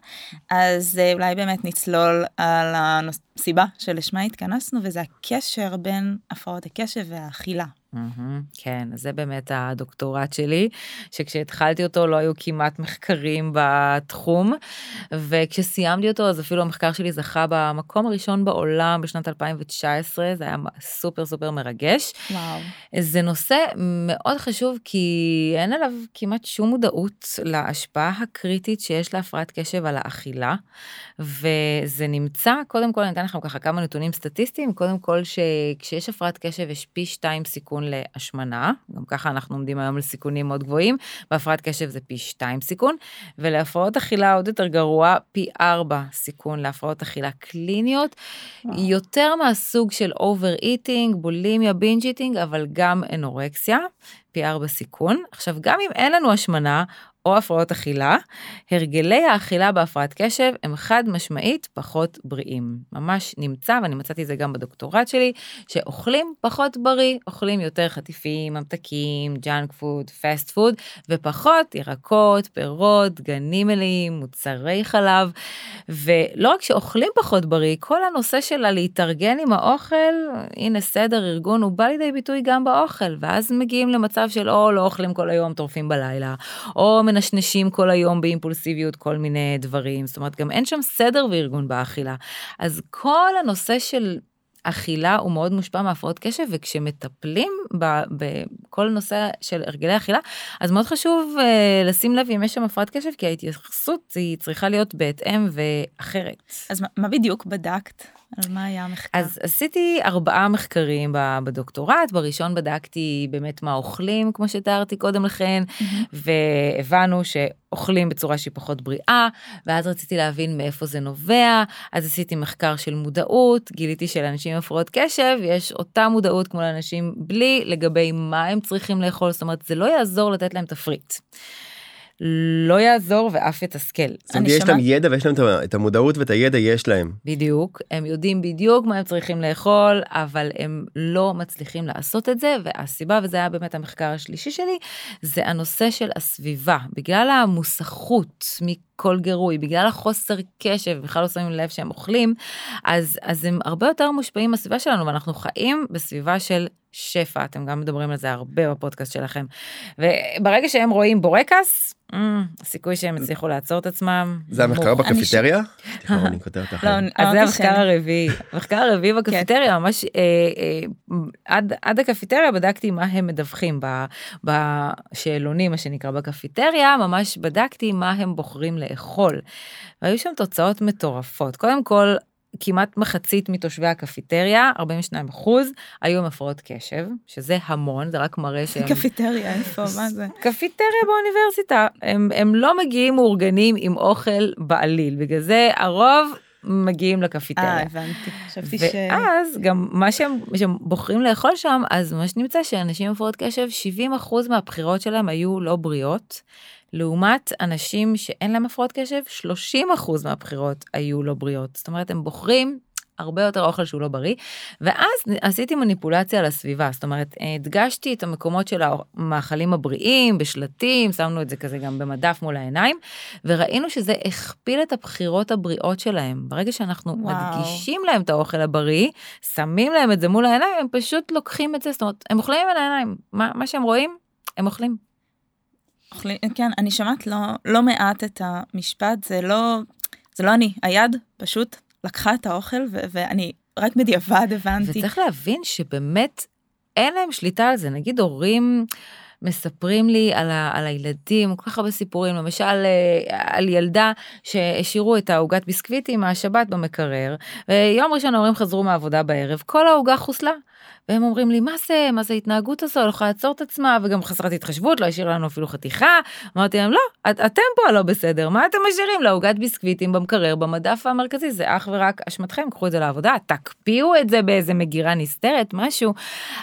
Speaker 1: אז אה, אולי באמת נצלול על הסיבה שלשמה התכנסנו, וזה הקשר בין הפרעות הקשב והאכילה.
Speaker 3: Mm-hmm, כן, זה באמת הדוקטורט שלי, שכשהתחלתי אותו לא היו כמעט מחקרים בתחום, וכשסיימתי אותו אז אפילו המחקר שלי זכה במקום הראשון בעולם בשנת 2019, זה היה סופר סופר מרגש.
Speaker 1: וואו.
Speaker 3: זה נושא מאוד חשוב כי אין עליו כמעט שום מודעות להשפעה הקריטית שיש להפרעת קשב על האכילה, וזה נמצא, קודם כל אני אתן לכם ככה כמה נתונים סטטיסטיים, קודם כל שכשיש הפרעת קשב יש פי שתיים סיכון להשמנה, גם ככה אנחנו עומדים היום על סיכונים מאוד גבוהים, בהפרעת קשב זה פי 2 סיכון, ולהפרעות אכילה עוד יותר גרוע, פי 4 סיכון להפרעות אכילה קליניות, וואו. יותר מהסוג של over-eating, בולימיה, binge eating, אבל גם אנורקסיה. פי 4 סיכון. עכשיו, גם אם אין לנו השמנה או הפרעות אכילה, הרגלי האכילה בהפרעת קשב הם חד משמעית פחות בריאים. ממש נמצא, ואני מצאתי את זה גם בדוקטורט שלי, שאוכלים פחות בריא, אוכלים יותר חטיפים, ממתקים, junk food, fast food, ופחות ירקות, פירות, דגנים מלאים, מוצרי חלב. ולא רק שאוכלים פחות בריא, כל הנושא של להתארגן עם האוכל, הנה סדר, ארגון, הוא בא לידי ביטוי גם באוכל, ואז מגיעים למצב של או לא אוכלים כל היום, טורפים בלילה, או מנשנשים כל היום באימפולסיביות כל מיני דברים, זאת אומרת גם אין שם סדר וארגון באכילה. אז כל הנושא של אכילה הוא מאוד מושפע מהפרעות קשב וכשמטפלים בכל נושא של הרגלי אכילה אז מאוד חשוב uh, לשים לב אם יש שם הפרעת קשב כי ההתייחסות היא צריכה להיות בהתאם ואחרת.
Speaker 1: אז מה, מה בדיוק בדקת? על מה היה המחקר?
Speaker 3: אז עשיתי ארבעה מחקרים בדוקטורט, בראשון בדקתי באמת מה אוכלים, כמו שתיארתי קודם לכן. והבנו שאוכלים בצורה שהיא פחות בריאה, ואז רציתי להבין מאיפה זה נובע, אז עשיתי מחקר של מודעות, גיליתי שלאנשים עם הפרעות קשב יש אותה מודעות כמו לאנשים בלי, לגבי מה הם צריכים לאכול, זאת אומרת זה לא יעזור לתת להם תפריט. לא יעזור ואף יתסכל.
Speaker 2: זאת אומרת, יש להם ידע ויש להם את המודעות ואת הידע יש להם.
Speaker 3: בדיוק, הם יודעים בדיוק מה הם צריכים לאכול, אבל הם לא מצליחים לעשות את זה, והסיבה, וזה היה באמת המחקר השלישי שלי, זה הנושא של הסביבה. בגלל המוסכות מכל גירוי, בגלל החוסר קשב, בכלל לא שמים לב שהם אוכלים, אז, אז הם הרבה יותר מושפעים מהסביבה שלנו, ואנחנו חיים בסביבה של שפע, אתם גם מדברים על זה הרבה בפודקאסט שלכם. וברגע שהם רואים בורקס, אמ, הסיכוי שהם יצליחו לעצור את עצמם.
Speaker 2: זה המחקר בקפיטריה? לא,
Speaker 3: אז זה המחקר הרביעי. המחקר הרביעי כן. בקפיטריה, ממש אה, אה, עד הקפיטריה בדקתי מה הם מדווחים בשאלונים, מה שנקרא בקפיטריה, ממש בדקתי מה הם בוחרים לאכול. והיו שם תוצאות מטורפות. קודם כל, כמעט מחצית מתושבי הקפיטריה, 42 אחוז, היו עם הפרעות קשב, שזה המון, זה רק מראה שהם...
Speaker 1: קפיטריה, איפה, מה זה? [LAUGHS]
Speaker 3: קפיטריה באוניברסיטה. הם, הם לא מגיעים מאורגנים עם אוכל בעליל, בגלל זה הרוב מגיעים לקפיטריה.
Speaker 1: אה, הבנתי. חשבתי ש...
Speaker 3: ואז גם מה שהם, שהם בוחרים לאכול שם, אז מה שנמצא שאנשים עם הפרעות קשב, 70 אחוז מהבחירות שלהם היו לא בריאות. לעומת אנשים שאין להם הפרעות קשב, 30 אחוז מהבחירות היו לא בריאות. זאת אומרת, הם בוחרים הרבה יותר אוכל שהוא לא בריא, ואז עשיתי מניפולציה לסביבה, זאת אומרת, הדגשתי את המקומות של המאכלים הבריאים, בשלטים, שמנו את זה כזה גם במדף מול העיניים, וראינו שזה הכפיל את הבחירות הבריאות שלהם. ברגע שאנחנו וואו. מדגישים להם את האוכל הבריא, שמים להם את זה מול העיניים, הם פשוט לוקחים את זה, זאת אומרת, הם אוכלים עם העיניים, מה, מה שהם רואים, הם אוכלים.
Speaker 1: אוכלים, כן, אני שומעת לא, לא מעט את המשפט, זה לא, זה לא אני, היד פשוט לקחה את האוכל ו- ואני רק בדיעבד הבנתי.
Speaker 3: וצריך להבין שבאמת אין להם שליטה על זה, נגיד הורים... מספרים לי על, ה, על הילדים, כל כך הרבה סיפורים, למשל אה, על ילדה שהשאירו את העוגת ביסקוויטים מהשבת במקרר, ויום ראשון ההורים חזרו מהעבודה בערב, כל העוגה חוסלה. והם אומרים לי, מה זה, מה זה ההתנהגות הזו, לא יכולה לעצור את עצמה, וגם חסרת התחשבות, לא השאיר לנו אפילו חתיכה. אמרתי להם, לא, את, אתם פה הלא בסדר, מה אתם משאירים לעוגת ביסקוויטים במקרר, במדף המרכזי, זה אך ורק אשמתכם, קחו את זה לעבודה, תקפיאו את זה באיזה מגירה נסתרת, משהו.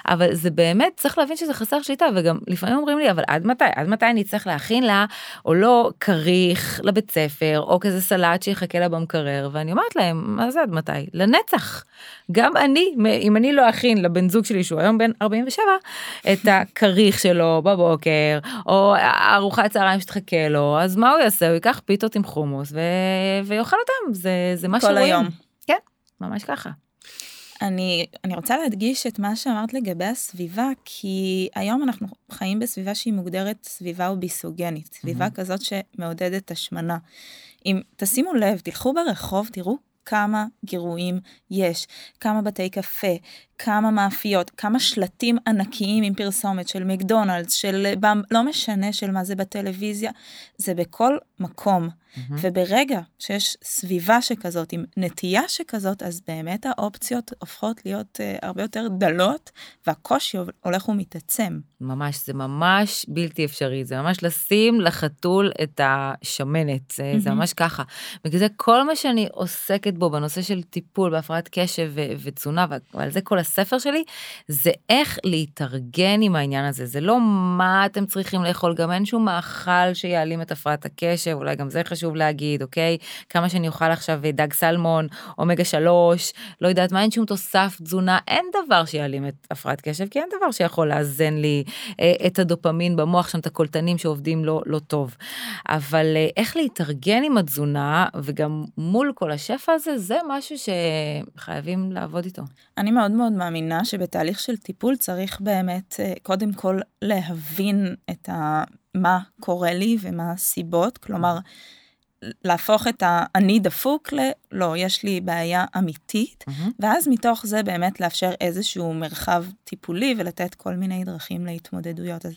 Speaker 3: אבל זה באמת, צריך להבין שזה חסר שליטה, וגם לפעמים אומרים לי, אבל עד מתי, עד מתי אני צריך להכין לה, או לא כריך לבית ספר, או כזה סלט שיחכה לה במקרר, ואני אומרת להם, מה זה עד מתי? לנצח. גם אני, אם אני לא אכין לבן זוג שלי שהוא היום בן 47, את הכריך שלו בבוקר, או ארוחת צהריים שתחכה לו, אז מה הוא יעשה? הוא ייקח פיתות עם חומוס ו... ויאכל אותם, זה, זה מה שרואים. כל היום. כן, ממש ככה.
Speaker 1: אני, אני רוצה להדגיש את מה שאמרת לגבי הסביבה, כי היום אנחנו חיים בסביבה שהיא מוגדרת סביבה אוביסוגנית, סביבה mm-hmm. כזאת שמעודדת השמנה. אם תשימו לב, תלכו ברחוב, תראו כמה גירויים יש, כמה בתי קפה, כמה מאפיות, כמה שלטים ענקיים עם פרסומת של מקדונלדס, של לא משנה של מה זה בטלוויזיה, זה בכל מקום. Mm-hmm. וברגע שיש סביבה שכזאת, עם נטייה שכזאת, אז באמת האופציות הופכות להיות uh, הרבה יותר דלות, והקושי הולך ומתעצם.
Speaker 3: ממש, זה ממש בלתי אפשרי, זה ממש לשים לחתול את השמנת, זה, mm-hmm. זה ממש ככה. בגלל זה כל מה שאני עוסקת בו בנושא של טיפול בהפרעת קשב ותזונה, ועל זה כל הספר שלי, זה איך להתארגן עם העניין הזה. זה לא מה אתם צריכים לאכול, גם אין שום מאכל שיעלים את הפרעת הקשב, אולי גם זה חשוב להגיד, אוקיי? כמה שאני אוכל עכשיו דג סלמון, אומגה 3, לא יודעת מה, אין שום תוסף תזונה, אין דבר שיעלים את הפרעת קשב, כי אין דבר שיכול לאזן לי אה, את הדופמין במוח, שם את הקולטנים שעובדים לא, לא טוב. אבל אה, איך להתארגן עם התזונה, וגם מול כל השפע הזה, זה משהו שחייבים לעבוד איתו.
Speaker 1: אני מאוד מאוד מאמינה שבתהליך של טיפול צריך באמת אה, קודם כל להבין את ה... מה קורה לי ומה הסיבות, כלומר, להפוך את האני דפוק ל... לא, יש לי בעיה אמיתית, mm-hmm. ואז מתוך זה באמת לאפשר איזשהו מרחב טיפולי ולתת כל מיני דרכים להתמודדויות. אז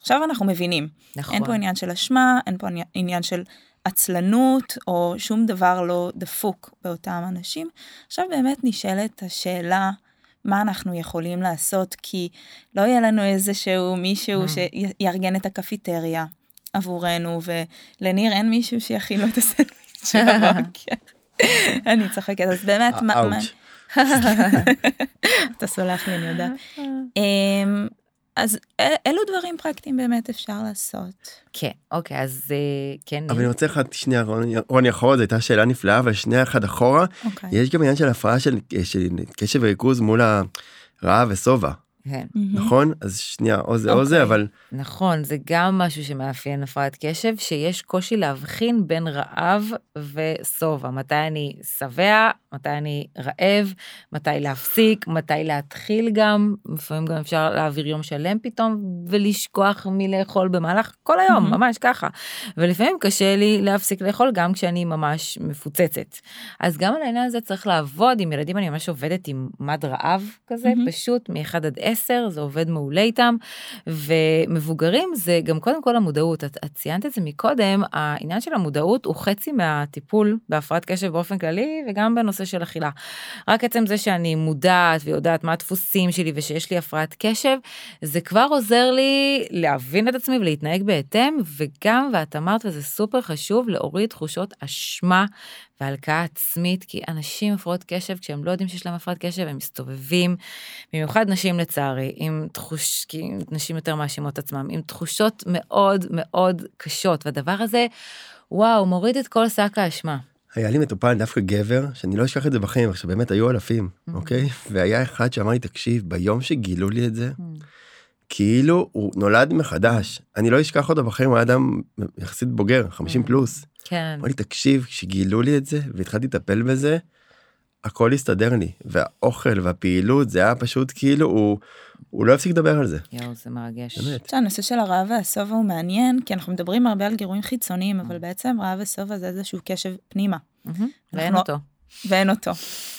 Speaker 1: עכשיו אנחנו מבינים, נכון. אין פה עניין של אשמה, אין פה עניין של עצלנות או שום דבר לא דפוק באותם אנשים. עכשיו באמת נשאלת השאלה, מה אנחנו יכולים לעשות, כי לא יהיה לנו איזשהו מישהו mm. שיארגן את הקפיטריה עבורנו, ולניר אין מישהו שיכין לו את הסנדוויץ' של [LAUGHS] הבוקר. אני צוחקת, אז באמת, מה... [LAUGHS] אתה סולח לי, אני יודעת. [LAUGHS] אז אילו דברים פרקטיים באמת אפשר לעשות?
Speaker 3: כן, אוקיי, אז אה, כן.
Speaker 2: אבל אני רוצה אחד שנייה, רוני אחורה, זו הייתה שאלה נפלאה, אבל שנייה אחד אחורה, אוקיי. יש גם עניין של הפרעה של קשב וריכוז מול הרעב ושובע. כן. נכון? אז שנייה, או זה או זה, אוקיי. אבל...
Speaker 3: נכון, זה גם משהו שמאפיין הפרעת קשב, שיש קושי להבחין בין רעב ושובע. מתי אני שבע, מתי אני רעב, מתי להפסיק, מתי להתחיל גם. לפעמים גם אפשר להעביר יום שלם פתאום ולשכוח מלאכול במהלך כל היום, ממש ככה. ולפעמים קשה לי להפסיק לאכול גם כשאני ממש מפוצצת. אז גם על העניין הזה צריך לעבוד עם ילדים, אני ממש עובדת עם מד רעב כזה, פשוט מ-1 עד 10. עשר, זה עובד מעולה איתם. ומבוגרים זה גם קודם כל המודעות, את, את ציינת את זה מקודם, העניין של המודעות הוא חצי מהטיפול בהפרעת קשב באופן כללי וגם בנושא של אכילה. רק עצם זה שאני מודעת ויודעת מה הדפוסים שלי ושיש לי הפרעת קשב, זה כבר עוזר לי להבין את עצמי ולהתנהג בהתאם, וגם, ואת אמרת, וזה סופר חשוב, להוריד תחושות אשמה והלקאה עצמית, כי אנשים עם הפרעות קשב, כשהם לא יודעים שיש להם הפרעת קשב, הם מסתובבים, במיוחד נשים לצערי, עם תחוש, כי נשים יותר מאשימות עצמם, עם תחושות מאוד מאוד קשות, והדבר הזה, וואו, מוריד את כל שק האשמה.
Speaker 2: היה לי מטופל דווקא גבר שאני לא אשכח את זה בחיים עכשיו באמת היו אלפים mm-hmm. אוקיי והיה אחד שאמר לי תקשיב ביום שגילו לי את זה mm-hmm. כאילו הוא נולד מחדש אני לא אשכח אותו בחיים הוא היה אדם יחסית בוגר 50 mm-hmm. פלוס.
Speaker 3: כן.
Speaker 2: אמר לי תקשיב כשגילו לי את זה והתחלתי לטפל בזה הכל הסתדר לי והאוכל והפעילות זה היה פשוט כאילו הוא. הוא לא יפסיק לדבר על זה.
Speaker 3: יואו, זה מרגש.
Speaker 1: באמת. הנושא של הרעב והשובע הוא מעניין, כי אנחנו מדברים הרבה על גירויים חיצוניים, אבל בעצם רעב ושובע זה איזשהו קשב פנימה.
Speaker 3: ואין אותו.
Speaker 1: ואין אותו.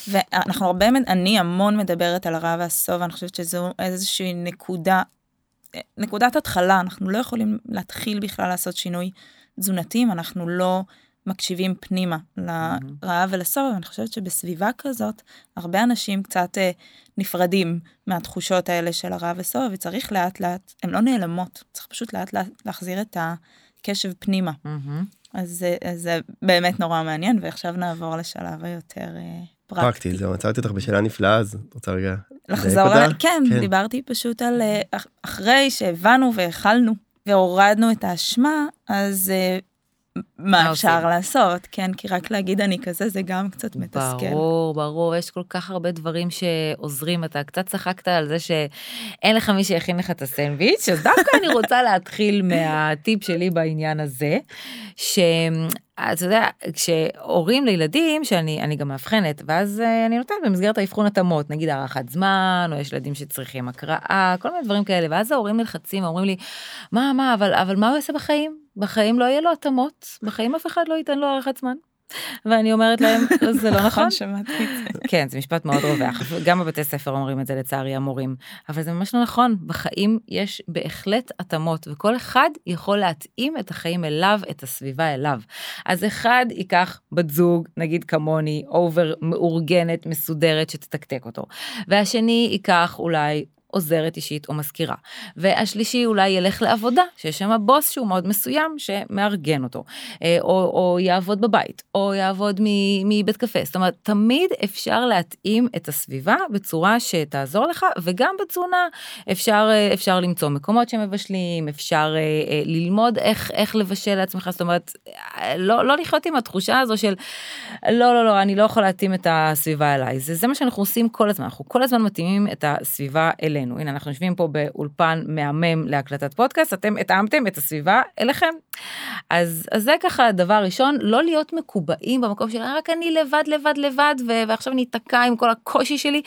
Speaker 1: ואנחנו הרבה, אני המון מדברת על הרעב והשובע, אני חושבת שזו איזושהי נקודה, נקודת התחלה, אנחנו לא יכולים להתחיל בכלל לעשות שינוי תזונתי אם אנחנו לא מקשיבים פנימה לרעב ולסובב, ואני חושבת שבסביבה כזאת, הרבה אנשים קצת אה, נפרדים מהתחושות האלה של הרעב וסובב, וצריך לאט לאט, הן לא נעלמות, צריך פשוט לאט לאט להחזיר את הקשב פנימה. אז, אז זה באמת נורא מעניין, ועכשיו נעבור לשלב היותר אה, פרקטי. פרקטי,
Speaker 2: זהו, מצאתי אותך בשאלה נפלאה, אז את רוצה רגע
Speaker 1: לחזור, על... כן, כן, דיברתי פשוט על אה, אחרי שהבנו והכלנו והורדנו את האשמה, אז אה, מה אפשר לעשות, כן, כי רק להגיד אני כזה זה גם קצת מתסכל.
Speaker 3: ברור, ברור, יש כל כך הרבה דברים שעוזרים, אתה קצת צחקת על זה שאין לך מי שיכין לך את הסנדוויץ', אז דווקא אני רוצה להתחיל מהטיפ שלי בעניין הזה, ש... אתה יודע, כשהורים לילדים, שאני גם מאבחנת, ואז אה, אני נותנת במסגרת האבחון התאמות, נגיד הארכת זמן, או יש ילדים שצריכים הקראה, כל מיני דברים כאלה, ואז ההורים נלחצים, אומרים לי, מה, מה, אבל, אבל מה הוא יעשה בחיים? בחיים לא יהיה לו התאמות, בחיים אף אחד לא ייתן לו הארכת זמן. ואני אומרת להם, זה לא נכון.
Speaker 1: שמעתי את זה.
Speaker 3: כן, זה משפט מאוד רווח. גם בבתי ספר אומרים את זה לצערי המורים. אבל זה ממש לא נכון. בחיים יש בהחלט התאמות, וכל אחד יכול להתאים את החיים אליו, את הסביבה אליו. אז אחד ייקח בת זוג, נגיד כמוני, אובר מאורגנת, מסודרת, שתתקתק אותו. והשני ייקח אולי עוזרת אישית או מזכירה. והשלישי אולי ילך לעבודה, שיש שם בוס שהוא מאוד מסוים שמארגן אותו, אה, או, או יעבוד בבית, או יעבוד מבית קפה. זאת אומרת, תמיד אפשר להתאים את הסביבה בצורה שתעזור לך, וגם בתזונה אפשר, אה, אפשר למצוא מקומות שמבשלים, אפשר אה, ללמוד איך, איך לבשל לעצמך, זאת אומרת, לא, לא לחיות עם התחושה הזו של לא, לא, לא, אני לא יכול להתאים את הסביבה אליי. זה, זה מה שאנחנו עושים כל הזמן, אנחנו כל הזמן מתאימים את הסביבה אלינו. אלינו. הנה, אנחנו יושבים פה באולפן מהמם להקלטת פודקאסט, אתם התאמתם את הסביבה אליכם. אז, אז זה ככה דבר ראשון, לא להיות מקובעים במקום של רק אני לבד, לבד, לבד, ו- ועכשיו אני אתקע עם כל הקושי שלי.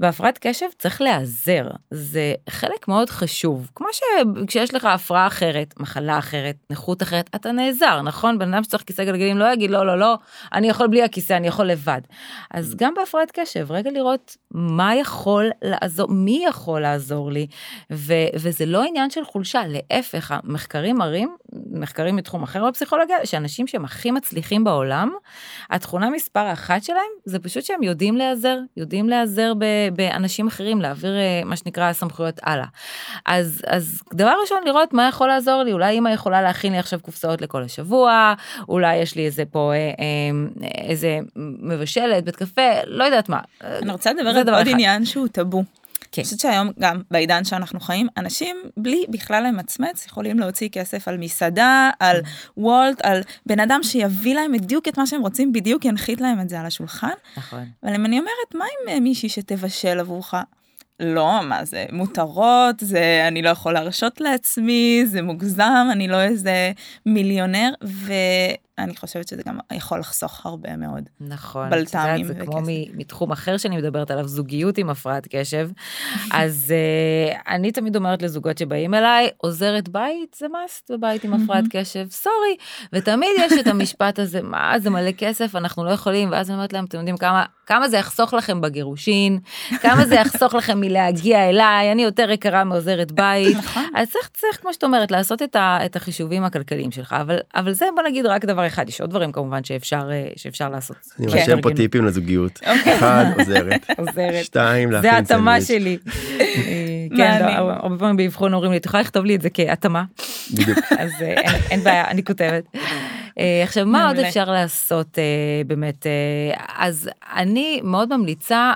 Speaker 3: בהפרעת קשב צריך להיעזר, זה חלק מאוד חשוב. כמו שכשיש לך הפרעה אחרת, מחלה אחרת, נכות אחרת, אתה נעזר, נכון? בן אדם שצריך כיסא גלגלים לא יגיד לא, לא, לא, אני יכול בלי הכיסא, אני יכול לבד. אז גם בהפרעת קשב, רגע לראות מה יכול לעזור, מי יכול לעזור לי, ו- וזה לא עניין של חולשה, להפך, המחקרים מראים, מחקרים מתחום אחר בפסיכולוגיה, שאנשים שהם הכי מצליחים בעולם, התכונה מספר אחת שלהם זה פשוט שהם יודעים להיעזר, יודעים להיעזר באנשים אחרים, להעביר אה, מה שנקרא סמכויות הלאה. אז, אז דבר ראשון, לראות מה יכול לעזור לי, אולי אמא יכולה להכין לי עכשיו קופסאות לכל השבוע, אולי יש לי איזה פה אה, אה, איזה מבשלת, בית קפה, לא יודעת מה.
Speaker 1: אני רוצה לדבר על עוד אחד. עניין שהוא טאבו. כן. אני חושבת שהיום גם בעידן שאנחנו חיים, אנשים בלי בכלל למצמץ יכולים להוציא כסף על מסעדה, על וולט, על בן אדם שיביא להם בדיוק את מה שהם רוצים, בדיוק ינחית להם את זה על השולחן.
Speaker 3: נכון.
Speaker 1: אבל אם אני אומרת, מה עם אה, מישהי שתבשל עבורך? לא, מה זה מותרות, זה אני לא יכול להרשות לעצמי, זה מוגזם, אני לא איזה מיליונר, ו... אני חושבת שזה גם יכול לחסוך הרבה מאוד.
Speaker 3: נכון.
Speaker 1: בלת"מים
Speaker 3: זה כמו מתחום אחר שאני מדברת עליו, זוגיות עם הפרעת קשב. [LAUGHS] אז uh, אני תמיד אומרת לזוגות שבאים אליי, עוזרת בית זה must בבית עם הפרעת קשב, סורי. ותמיד יש את המשפט הזה, מה זה מלא כסף, אנחנו לא יכולים, ואז אני אומרת להם, אתם יודעים כמה, כמה זה יחסוך לכם בגירושין, כמה זה יחסוך לכם מלהגיע אליי, אני יותר יקרה מעוזרת בית. נכון. אז צריך, צריך, כמו שאת אומרת, לעשות את, ה, את החישובים הכלכליים שלך, אבל, אבל זה בוא נגיד רק דבר אחד, יש עוד דברים כמובן שאפשר, אה, שאפשר לעשות.
Speaker 2: אני רושם פה טיפים לזוגיות. אוקיי. אחד, עוזרת. [LAUGHS]
Speaker 3: עוזרת.
Speaker 2: שתיים,
Speaker 3: להכין סנדוויץ'. זה התאמה שלי. [LAUGHS] כן, הרבה פעמים באבחון אומרים לי, את יכולה לכתוב לי את זה כהתאמה. בדיוק. אז אה, אין בעיה, אני כותבת. אה, עכשיו, מה עוד אפשר לעשות אה, באמת? אז אני מאוד ממליצה,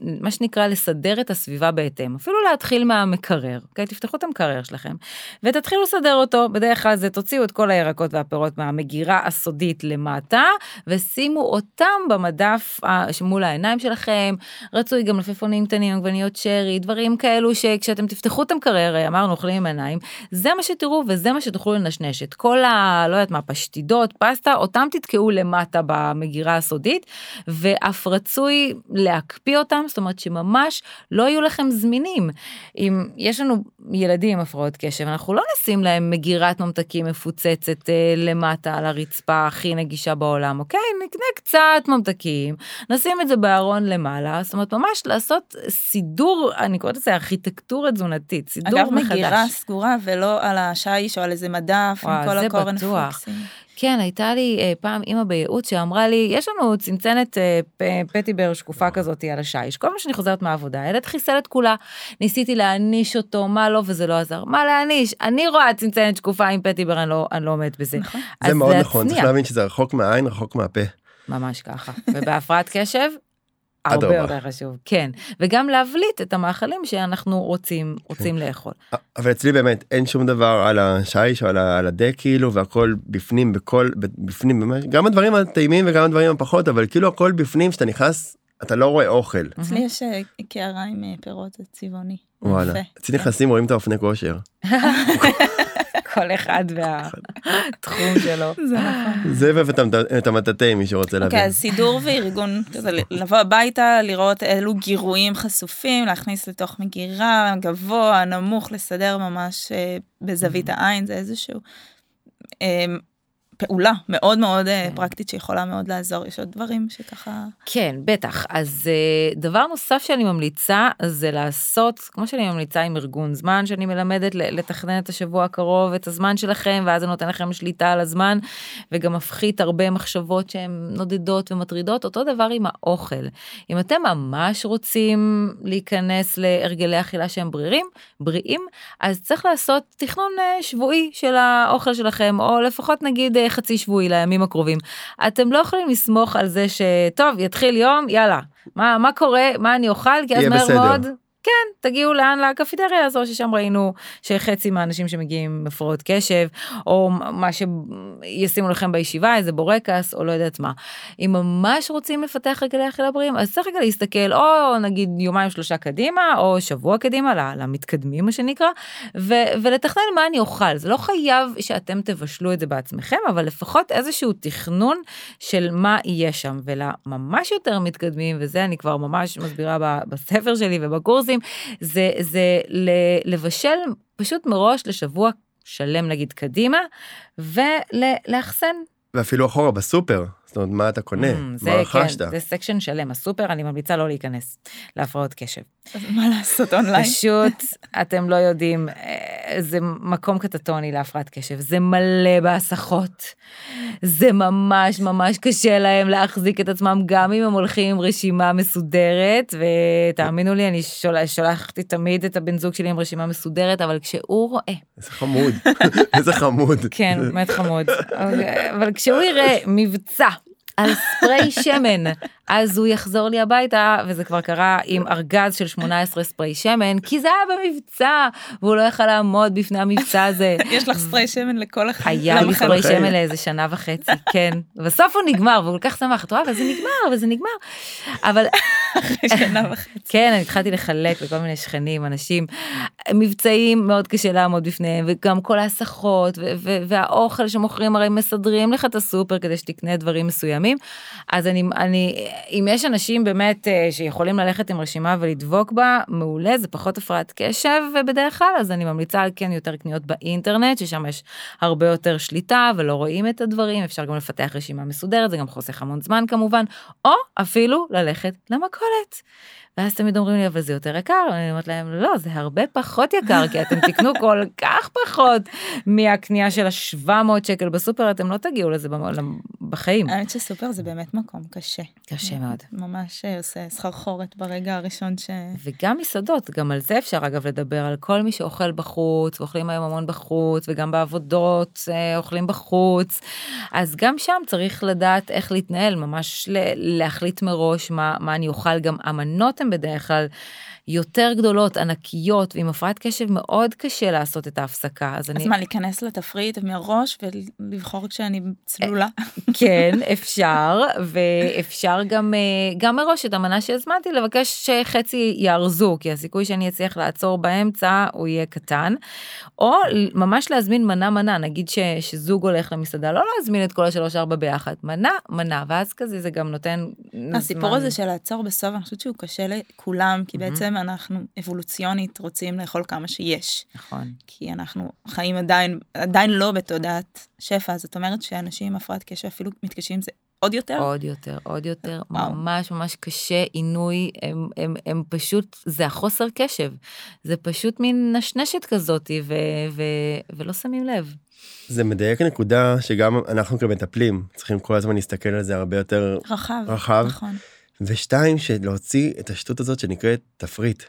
Speaker 3: מה שנקרא, לסדר את הסביבה בהתאם. אפילו להתחיל מהמקרר, אוקיי? תפתחו את המקרר שלכם, ותתחילו לסדר אותו. בדרך כלל זה תוציאו את כל הירקות והפירות מהמגירה הסודית למטה, ושימו אותם במדף מול העיניים שלכם. רצוי גם לפפונים קטנים, עגבניות שרי, דברים כאלו שכשאתם תפתחו את המקרר, אמרנו, אוכלים עם עיניים, זה מה שתראו וזה מה שתוכלו לנשנש. את כל ה... לא יודעת מה, פשטידות, פסטה, אותם תתקעו למטה במגירה הסודית, ואף רצוי להקפיא אותם, זאת אומרת שממש לא יהיו לכם זמינים. אם יש לנו ילדים עם הפרעות קשב, אנחנו לא נשים להם מגירת ממתקים מפוצצת אה, למטה על הרצפה הכי נגישה בעולם, אוקיי? נקנה קצת ממתקים, נשים את זה בארון למעלה, זאת אומרת ממש לעשות סידור, אני קוראת לזה ארכיטקטורה תזונתית, סידור
Speaker 1: אגב,
Speaker 3: מחדש.
Speaker 1: אגב, מגירה סגורה ולא על השיש או על איזה מדף וואו, עם כל הקורן פוקסים.
Speaker 3: כן, הייתה לי אה, פעם אימא בייעוץ שאמרה לי, יש לנו צנצנת אה, פטיבר שקופה כזאת על השיש. כל פעם שאני חוזרת מהעבודה, הילד חיסל את כולה. ניסיתי להעניש אותו, מה לא, וזה לא עזר. מה להעניש? אני רואה צנצנת שקופה עם פטיבר, אני לא, אני לא עומדת בזה. נכון.
Speaker 2: זה מאוד נכון, צריך להבין שזה רחוק מהעין, רחוק מהפה.
Speaker 3: ממש ככה. ובהפרעת קשב, הרבה יותר חשוב, כן. וגם להבליט את המאכלים שאנחנו רוצים, רוצים כן. לאכול.
Speaker 2: אבל אצלי באמת אין שום דבר על השיש או על הדק כאילו והכל בפנים בכל בפנים גם הדברים הטעימים וגם הדברים הפחות אבל כאילו הכל בפנים שאתה נכנס אתה לא רואה אוכל.
Speaker 1: אצלי יש אה, קערה עם אה, פירות צבעוני.
Speaker 2: וואלה. אצלי נכנסים רואים את האופני כושר. [LAUGHS]
Speaker 3: כל אחד והתחום שלו. [LAUGHS] זה נכון.
Speaker 2: זה ואת המטאטא מי שרוצה להבין.
Speaker 1: אוקיי, אז סידור וארגון, לבוא הביתה, לראות אילו גירויים חשופים, להכניס לתוך מגירה, גבוה, נמוך, לסדר ממש אה, בזווית העין, זה איזשהו אה, פעולה מאוד מאוד אה, כן. פרקטית שיכולה מאוד לעזור. יש עוד דברים שככה
Speaker 3: כן בטח. אז אה, דבר נוסף שאני ממליצה זה לעשות כמו שאני ממליצה עם ארגון זמן שאני מלמדת לתכנן את השבוע הקרוב את הזמן שלכם ואז זה נותן לכם שליטה על הזמן וגם מפחית הרבה מחשבות שהן נודדות ומטרידות. אותו דבר עם האוכל. אם אתם ממש רוצים להיכנס להרגלי אכילה שהם ברירים בריאים אז צריך לעשות תכנון אה, שבועי של האוכל שלכם או לפחות נגיד חצי שבועי לימים הקרובים. אתם לא יכולים לסמוך על זה שטוב יתחיל יום יאללה. מה מה קורה? מה אני אוכל? כי אז מהר מאוד כן, תגיעו לאן? לקפיטריה הזו ששם ראינו שחצי מהאנשים שמגיעים עם הפרעות קשב, או מה שישימו לכם בישיבה, איזה בורקס, או לא יודעת מה. אם ממש רוצים לפתח רגלי אכילה בריאים, אז צריך רגע להסתכל, או נגיד יומיים שלושה קדימה, או שבוע קדימה, למתקדמים מה שנקרא, ו- ולתכנן מה אני אוכל. זה לא חייב שאתם תבשלו את זה בעצמכם, אבל לפחות איזשהו תכנון של מה יהיה שם, ולממש יותר מתקדמים, וזה אני כבר ממש מסבירה בספר שלי ובקורסים, עושים, זה, זה לבשל פשוט מראש לשבוע שלם נגיד קדימה, ולאחסן.
Speaker 2: ואפילו אחורה, בסופר. זאת אומרת, מה אתה קונה? Mm,
Speaker 3: זה, מה רכשת? כן, זה section שלם. הסופר, אני ממליצה לא להיכנס להפרעות קשב.
Speaker 1: אז מה לעשות אונליין?
Speaker 3: פשוט, אתם לא יודעים, אה, זה מקום קטסטרופלי להפרעת קשב. זה מלא בהסחות. זה ממש ממש קשה להם להחזיק את עצמם, גם אם הם הולכים עם רשימה מסודרת, ותאמינו לי, אני שול, שולחתי תמיד את הבן זוג שלי עם רשימה מסודרת, אבל כשהוא רואה...
Speaker 2: איזה חמוד, [LAUGHS] איזה חמוד.
Speaker 3: כן, באמת חמוד. אבל כשהוא יראה מבצע על ספרי שמן אז הוא יחזור לי הביתה, וזה כבר קרה עם ארגז של 18 ספרי שמן, כי זה היה במבצע, והוא לא יכל לעמוד בפני המבצע הזה. [LAUGHS]
Speaker 1: יש לך ספרי שמן לכל החיים.
Speaker 3: היה לי ספרי שמן לאיזה שנה וחצי, כן. בסוף הוא נגמר, והוא כל כך שמח, את רואה, וזה נגמר, וזה נגמר. אבל... [LAUGHS]
Speaker 1: אחרי שנה וחצי.
Speaker 3: כן, אני התחלתי לחלק לכל מיני שכנים, אנשים. מבצעים מאוד קשה לעמוד בפניהם, וגם כל ההסחות, והאוכל שמוכרים, הרי מסדרים לך את הסופר כדי שתקנה דברים מסוימים. אז אני, אני, אם יש אנשים באמת אה, שיכולים ללכת עם רשימה ולדבוק בה, מעולה, זה פחות הפרעת קשב בדרך כלל, אז אני ממליצה על כן יותר קניות באינטרנט, ששם יש הרבה יותר שליטה ולא רואים את הדברים, אפשר גם לפתח רשימה מסודרת, זה גם חוסך המון זמן כמובן, או אפילו ללכת למכולת. ואז תמיד אומרים לי, אבל זה יותר יקר, אני אומרת להם, לא, זה הרבה פחות יקר, כי אתם תקנו כל כך פחות מהקנייה של ה-700 שקל בסופר, אתם לא תגיעו לזה בחיים.
Speaker 1: האמת שסופר זה באמת מקום קשה.
Speaker 3: קשה מאוד.
Speaker 1: ממש אה, עושה סחרחורת ברגע הראשון ש...
Speaker 3: וגם מסעדות, גם על זה אפשר אגב לדבר, על כל מי שאוכל בחוץ, ואוכלים היום המון בחוץ, וגם בעבודות אה, אוכלים בחוץ, אז גם שם צריך לדעת איך להתנהל, ממש להחליט מראש מה, מה אני אוכל, גם המנות הן בדרך כלל יותר גדולות, ענקיות, ועם הפרעת קשב מאוד קשה לעשות את ההפסקה.
Speaker 1: אז, אז אני... מה, להיכנס לתפריט מראש ולבחור כשאני צלולה? [LAUGHS]
Speaker 3: כן, אפשר, ואפשר גם, אה, גם מראש את המנה שהזמנתי לבקש שחצי יארזו, כי הסיכוי שאני אצליח לעצור באמצע הוא יהיה קטן. או ממש להזמין מנה-מנה, נגיד ש, שזוג הולך למסעדה, לא להזמין את כל השלוש-ארבע ביחד, מנה-מנה, ואז כזה זה גם נותן...
Speaker 1: הסיפור זמן... הזה של לעצור בסוף, אני חושבת שהוא קשה לכולם, כי בעצם בעצם אנחנו אבולוציונית רוצים לאכול כמה שיש.
Speaker 3: נכון.
Speaker 1: כי אנחנו חיים עדיין, עדיין לא בתודעת שפע, זאת אומרת שאנשים עם הפרעת קשב אפילו מתקשים עם זה עוד יותר?
Speaker 3: עוד יותר, עוד יותר, וואו. ממש ממש קשה, עינוי, הם, הם, הם פשוט, זה החוסר קשב, זה פשוט מין נשנשת כזאת, ו, ו, ולא שמים לב.
Speaker 2: זה מדייק נקודה שגם אנחנו כמטפלים צריכים כל הזמן להסתכל על זה הרבה יותר
Speaker 1: רחב,
Speaker 2: רחב.
Speaker 1: נכון.
Speaker 2: ושתיים, שלהוציא את השטות הזאת שנקראת תפריט.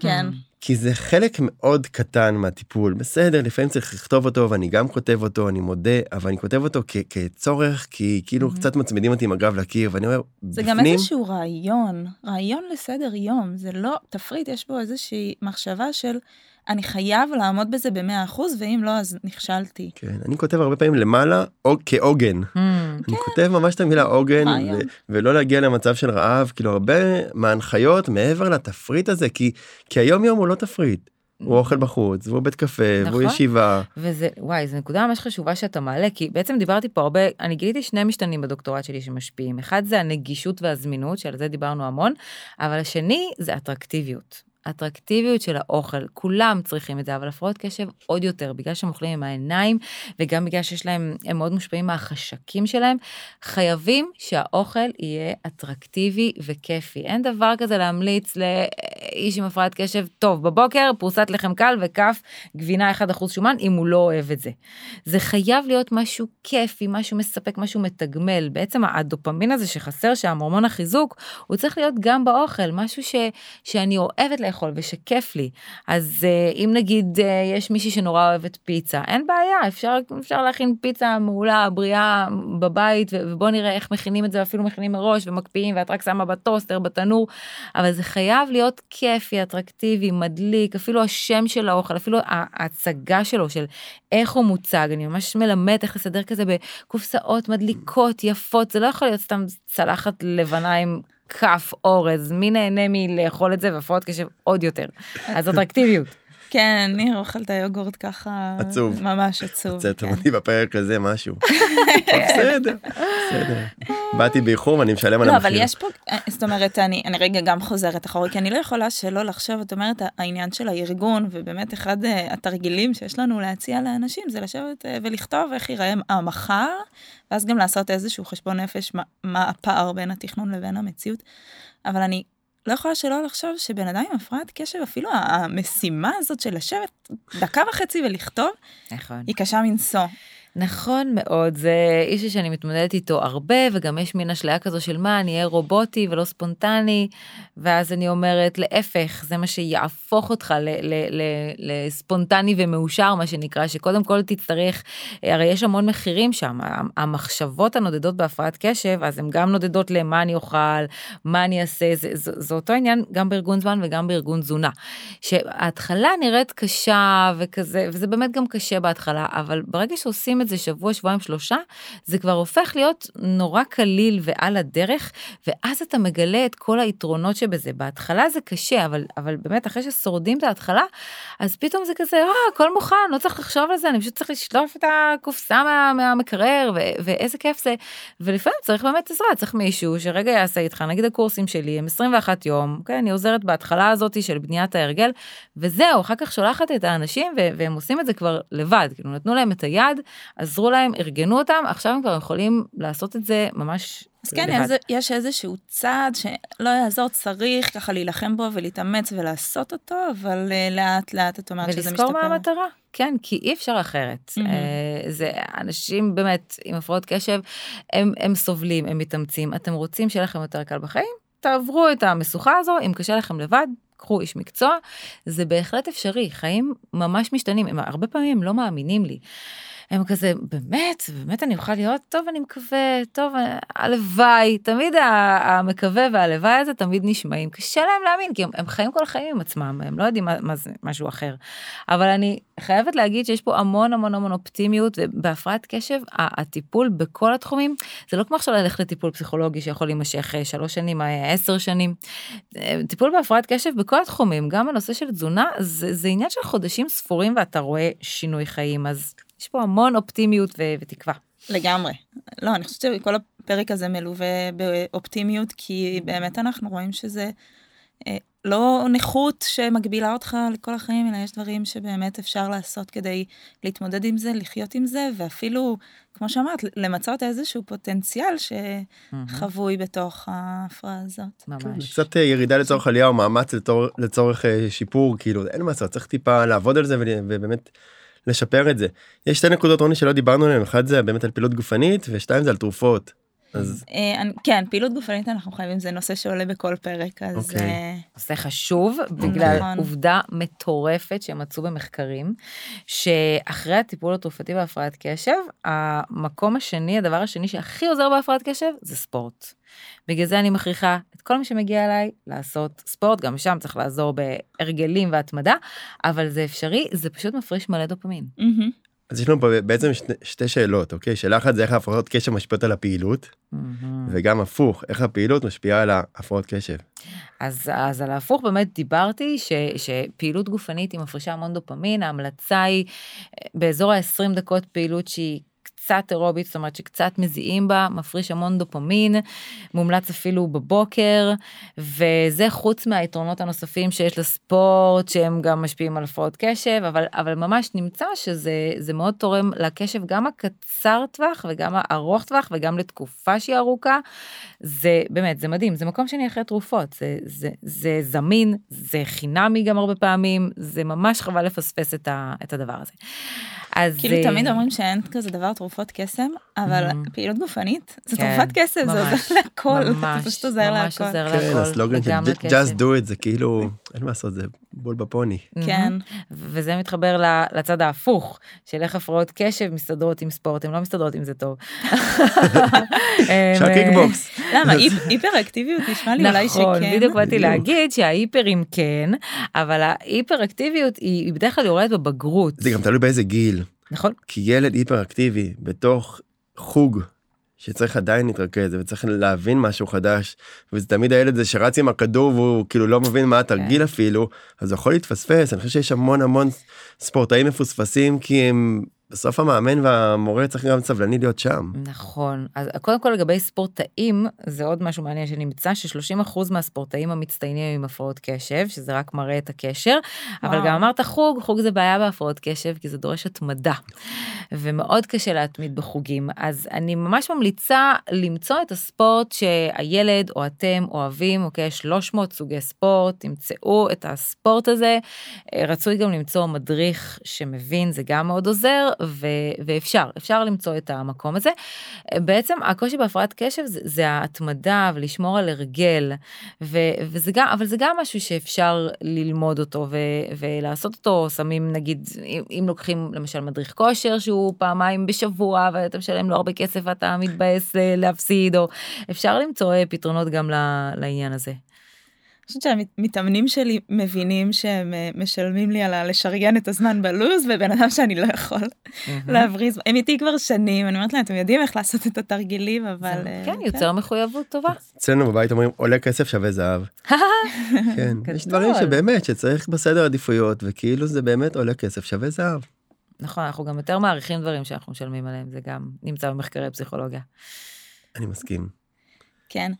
Speaker 1: כן.
Speaker 2: כי זה חלק מאוד קטן מהטיפול. בסדר, לפעמים צריך לכתוב אותו, ואני גם כותב אותו, אני מודה, אבל אני כותב אותו כ- כצורך, כי כאילו mm-hmm. קצת מצמידים אותי עם הגב לקיר, ואני אומר,
Speaker 1: זה בפנים... גם איזשהו רעיון, רעיון לסדר יום, זה לא, תפריט, יש בו איזושהי מחשבה של... אני חייב לעמוד בזה במאה אחוז, ואם לא, אז נכשלתי.
Speaker 2: כן, אני כותב הרבה פעמים למעלה, או כעוגן. Mm, אני כן. כותב ממש את המילה עוגן, ו- ולא להגיע למצב של רעב, כאילו הרבה מההנחיות מעבר לתפריט הזה, כי, כי היום יום הוא לא תפריט. הוא אוכל בחוץ, והוא בית קפה, נכון, והוא ישיבה.
Speaker 3: וזה, וואי, זו נקודה ממש חשובה שאתה מעלה, כי בעצם דיברתי פה הרבה, אני גיליתי שני משתנים בדוקטורט שלי שמשפיעים. אחד זה הנגישות והזמינות, שעל זה דיברנו המון, אבל השני זה אטרקטיביות. האטרקטיביות של האוכל, כולם צריכים את זה, אבל הפרעות קשב עוד יותר, בגלל שהם אוכלים עם העיניים, וגם בגלל שיש להם, הם מאוד מושפעים מהחשקים שלהם, חייבים שהאוכל יהיה אטרקטיבי וכיפי. אין דבר כזה להמליץ לאיש עם הפרעת קשב, טוב, בבוקר פרוסת לחם קל וכף גבינה 1% שומן, אם הוא לא אוהב את זה. זה חייב להיות משהו כיפי, משהו מספק, משהו מתגמל. בעצם הדופמין הזה שחסר שם, הורמון החיזוק, הוא צריך להיות גם באוכל, משהו ש, שאני אוהבת לאכול ושכיף לי. אז uh, אם נגיד uh, יש מישהי שנורא אוהבת פיצה, אין בעיה, אפשר, אפשר להכין פיצה מעולה, בריאה בבית, ובוא נראה איך מכינים את זה, אפילו מכינים מראש ומקפיאים, ואת רק שמה בטוסטר, בתנור, אבל זה חייב להיות כיפי, אטרקטיבי, מדליק, אפילו השם של האוכל, אפילו ההצגה שלו, של איך הוא מוצג, אני ממש מלמדת איך לסדר כזה בקופסאות מדליקות, יפות, זה לא יכול להיות סתם צלחת לבנה עם כף אורז, מי נהנה מלאכול את זה והפרעות קשב עוד יותר. אז אטרקטיביות.
Speaker 1: כן, אני אוכל את היוגורט ככה,
Speaker 2: עצוב,
Speaker 1: ממש עצוב.
Speaker 2: הוצאתם אותי בפרק הזה משהו. [LAUGHS] בסדר, בסדר. באתי באיחור ואני משלם על המחיר.
Speaker 1: לא, אבל יש פה, זאת אומרת, אני רגע גם חוזרת אחורה, כי אני לא יכולה שלא לחשוב, את אומרת, העניין של הארגון, ובאמת אחד אה, התרגילים שיש לנו להציע לאנשים, זה לשבת אה, ולכתוב איך ייראה המחר, ואז גם לעשות איזשהו חשבון נפש, מה הפער בין התכנון לבין המציאות. אבל אני לא יכולה שלא לחשוב שבן אדם עם הפרעת קשב, אפילו המשימה הזאת של לשבת דקה וחצי ולכתוב,
Speaker 3: נכון.
Speaker 1: היא קשה מנשוא.
Speaker 3: נכון מאוד, זה אישו שאני מתמודדת איתו הרבה, וגם יש מין אשליה כזו של מה, אני אהיה רובוטי ולא ספונטני, ואז אני אומרת, להפך, זה מה שיהפוך אותך לספונטני ומאושר, מה שנקרא, שקודם כל תצטרך, הרי יש המון מחירים שם, המחשבות הנודדות בהפרעת קשב, אז הן גם נודדות למה אני אוכל, מה אני אעשה, זה, זה, זה אותו עניין גם בארגון זמן וגם בארגון תזונה. שההתחלה נראית קשה וכזה, וזה באמת גם קשה בהתחלה, אבל ברגע שעושים את זה שבוע, שבועיים, שלושה, זה כבר הופך להיות נורא קליל ועל הדרך, ואז אתה מגלה את כל היתרונות שבזה. בהתחלה זה קשה, אבל, אבל באמת אחרי ששורדים את ההתחלה, אז פתאום זה כזה, אה, הכל מוכן, לא צריך לחשוב על זה, אני פשוט צריך לשלוף את הקופסה מה, מהמקרר, ו- ואיזה כיף זה. ולפעמים צריך באמת עזרה, צריך מישהו שרגע יעשה איתך, נגיד הקורסים שלי הם 21 יום, כן, אני עוזרת בהתחלה הזאת של בניית ההרגל, וזהו, אחר כך שולחת את האנשים, והם עושים את זה כבר לבד, כאילו נתנו להם את היד, עזרו להם, ארגנו אותם, עכשיו הם כבר יכולים לעשות את זה ממש
Speaker 1: אז כן, איזה, יש איזשהו צעד שלא יעזור, צריך ככה להילחם בו ולהתאמץ ולעשות אותו, אבל uh, לאט לאט את אומרת שזה משתפר.
Speaker 3: ולזכור מה המטרה, כן, כי אי אפשר אחרת. Mm-hmm. זה אנשים באמת עם הפרעות קשב, הם, הם סובלים, הם מתאמצים, אתם רוצים שיהיה לכם יותר קל בחיים? תעברו את המשוכה הזו, אם קשה לכם לבד, קחו איש מקצוע, זה בהחלט אפשרי, חיים ממש משתנים, הם הרבה פעמים לא מאמינים לי. הם כזה, באמת, באמת אני אוכל להיות טוב, אני מקווה, טוב, הלוואי, תמיד המקווה והלוואי הזה תמיד נשמעים. קשה להם להאמין, כי הם, הם חיים כל החיים עם עצמם, הם לא יודעים מה, מה זה משהו אחר. אבל אני חייבת להגיד שיש פה המון המון המון אופטימיות, ובהפרעת קשב, הטיפול בכל התחומים, זה לא כמו עכשיו ללכת לטיפול פסיכולוגי שיכול להימשך אה, שלוש שנים, אה, עשר שנים. אה, טיפול בהפרעת קשב בכל התחומים, גם הנושא של תזונה, זה, זה עניין של חודשים ספורים ואתה רואה שינוי חיים, אז יש פה המון אופטימיות ו- ותקווה.
Speaker 1: לגמרי. לא, אני חושבת שכל הפרק הזה מלווה באופטימיות, כי באמת אנחנו רואים שזה אה, לא נכות שמגבילה אותך לכל החיים, אלא יש דברים שבאמת אפשר לעשות כדי להתמודד עם זה, לחיות עם זה, ואפילו, כמו שאמרת, למצות איזשהו פוטנציאל שחבוי בתוך ההפרעה הזאת.
Speaker 2: ממש. קצת אה, ירידה לצורך עלייה או מאמץ לצורך, לצורך אה, שיפור, כאילו, אין מה לעשות, צריך טיפה לעבוד על זה ובאמת... לשפר את זה. יש שתי נקודות רוני שלא דיברנו עליהן, אחד זה באמת על פעילות גופנית ושתיים זה על תרופות. אז
Speaker 1: אה, כן פעילות גופנית אנחנו חייבים זה נושא שעולה בכל פרק אז
Speaker 3: אוקיי. אה, נושא חשוב בגלל נכון. עובדה מטורפת שמצאו במחקרים שאחרי הטיפול התרופתי בהפרעת קשב המקום השני הדבר השני שהכי עוזר בהפרעת קשב זה ספורט. בגלל זה אני מכריחה את כל מי שמגיע אליי לעשות ספורט, גם שם צריך לעזור בהרגלים והתמדה, אבל זה אפשרי, זה פשוט מפריש מלא דופמין.
Speaker 2: אז יש לנו פה בעצם שתי, שתי שאלות, אוקיי? שאלה אחת זה איך ההפרעות קשב משפיעות על הפעילות, וגם הפוך, איך הפעילות משפיעה על ההפרעות קשב.
Speaker 3: אז, אז על ההפוך באמת דיברתי ש, שפעילות גופנית היא מפרישה המון דופמין, ההמלצה היא אה, באזור ה-20 דקות פעילות שהיא קצת אירובית, זאת אומרת שקצת מזיעים בה, מפריש המון דופמין, מומלץ אפילו בבוקר, וזה חוץ מהיתרונות הנוספים שיש לספורט, שהם גם משפיעים על הפרעות קשב, אבל, אבל ממש נמצא שזה מאוד תורם לקשב גם הקצר טווח וגם הארוך טווח וגם לתקופה שהיא ארוכה. זה באמת, זה מדהים, זה מקום שאני אחרי תרופות, זה, זה, זה זמין, זה חינמי גם הרבה פעמים, זה ממש חבל לפספס את, ה, את הדבר הזה.
Speaker 1: אז כאילו uh... תמיד אומרים שאין כזה דבר תרופות קסם אבל mm-hmm. פעילות גופנית זה כן, תרופת קסם זה עוזר להכל זה פשוט עוזר להכל.
Speaker 3: עוזר כן.
Speaker 2: הסלוגן של just do it זה כאילו אין מה לעשות זה בול בפוני.
Speaker 1: כן.
Speaker 3: וזה מתחבר לצד ההפוך של איך הפרעות קשב מסתדרות עם ספורט הן לא מסתדרות עם זה טוב. [LAUGHS]
Speaker 2: אפשר קיקבוקס. [LAUGHS]
Speaker 1: למה היפר אקטיביות נשמע לי אולי
Speaker 3: שכן. נכון בדיוק באתי להגיד שההיפרים כן אבל ההיפר אקטיביות היא בדרך כלל יורדת בבגרות.
Speaker 2: זה גם תלוי באיזה גיל.
Speaker 3: נכון.
Speaker 2: כי ילד היפראקטיבי בתוך חוג שצריך עדיין להתרכז וצריך להבין משהו חדש וזה תמיד הילד זה שרץ עם הכדור והוא כאילו לא מבין מה התרגיל כן. אפילו אז הוא יכול להתפספס אני חושב שיש המון המון ספורטאים מפוספסים כי הם בסוף המאמן והמורה צריך גם סבלני להיות שם.
Speaker 3: נכון. אז קודם כל לגבי ספורטאים, זה עוד משהו מעניין שנמצא, ש-30% מהספורטאים המצטיינים עם הפרעות קשב, שזה רק מראה את הקשר, וואו. אבל גם אמרת חוג, חוג זה בעיה בהפרעות קשב, כי זה דורש התמדה, ומאוד קשה להתמיד בחוגים. אז אני ממש ממליצה למצוא את הספורט שהילד או אתם אוהבים, אוקיי? 300 סוגי ספורט, תמצאו את הספורט הזה. רצוי גם למצוא מדריך שמבין, זה גם מאוד עוזר. ו- ואפשר, אפשר למצוא את המקום הזה. בעצם הקושי בהפרעת קשב זה, זה ההתמדה ולשמור על הרגל, ו- וזה גם, אבל זה גם משהו שאפשר ללמוד אותו ו- ולעשות אותו, שמים נגיד, אם, אם לוקחים למשל מדריך כושר שהוא פעמיים בשבוע ואתה משלם לו הרבה כסף ואתה מתבאס להפסיד, או אפשר למצוא פתרונות גם לעניין הזה.
Speaker 1: אני חושבת שהמתאמנים שלי מבינים שהם אה, משלמים לי על לשריין את הזמן בלוז ובן אדם שאני לא יכול להבריז הם איתי כבר שנים אני אומרת להם אתם יודעים איך לעשות את התרגילים אבל
Speaker 3: אה, כן יוצר מחויבות טובה.
Speaker 2: אצלנו בבית אומרים עולה כסף שווה זהב. [LAUGHS] כן יש דברים שבאמת שצריך בסדר עדיפויות וכאילו זה באמת עולה כסף שווה זהב.
Speaker 3: נכון אנחנו גם יותר מעריכים דברים שאנחנו משלמים עליהם זה גם נמצא במחקרי פסיכולוגיה.
Speaker 2: אני מסכים.
Speaker 1: כן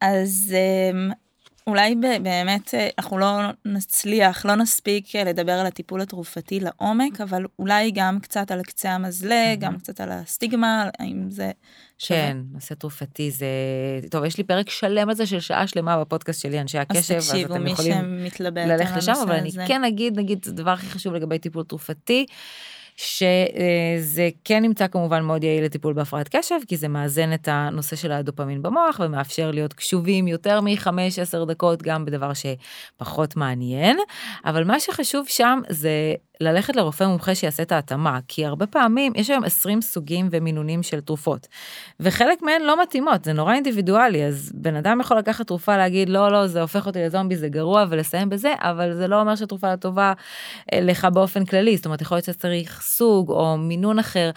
Speaker 1: אז אמ, אולי באמת אה, אנחנו לא נצליח, לא נספיק אה, לדבר על הטיפול התרופתי לעומק, אבל אולי גם קצת על קצה המזלג, גם קצת על הסטיגמה, האם זה
Speaker 3: שווה. כן, נושא תרופתי זה... טוב, יש לי פרק שלם על זה של שעה שלמה בפודקאסט שלי, אנשי הקשב, אז,
Speaker 1: אז אתם יכולים ללכת לשם,
Speaker 3: אבל אני כן אגיד, נגיד, זה הדבר הכי חשוב לגבי טיפול תרופתי. שזה כן נמצא כמובן מאוד יעיל לטיפול בהפרעת קשב, כי זה מאזן את הנושא של הדופמין במוח ומאפשר להיות קשובים יותר מ-5-10 דקות גם בדבר שפחות מעניין, אבל מה שחשוב שם זה ללכת לרופא מומחה שיעשה את ההתאמה, כי הרבה פעמים יש היום 20 סוגים ומינונים של תרופות, וחלק מהן לא מתאימות, זה נורא אינדיבידואלי, אז בן אדם יכול לקחת תרופה להגיד לא, לא, זה הופך אותי לזומבי, זה גרוע, ולסיים בזה, אבל זה לא אומר שהתרופה לא טובה אה, לך באופן כללי, זאת אומרת, יכול להיות שצריך סוג או מינון אחר,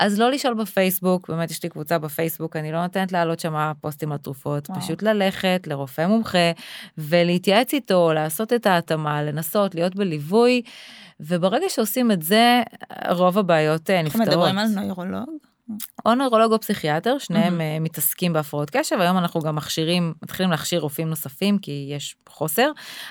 Speaker 3: אז לא לשאול בפייסבוק, באמת יש לי קבוצה בפייסבוק, אני לא נותנת להעלות שם פוסטים על תרופות, וואו. פשוט ללכת לרופא מומחה ולהתייעץ איתו, לעשות את ההתאמה, לנסות להיות בליווי. וברגע שעושים את זה, רוב הבעיות אה, נפתרות.
Speaker 1: אנחנו מדברים על נוירולוג?
Speaker 3: או נוירולוג או פסיכיאטר, שניהם mm-hmm. מתעסקים בהפרעות קשב, היום אנחנו גם מכשירים, מתחילים להכשיר רופאים נוספים כי יש חוסר,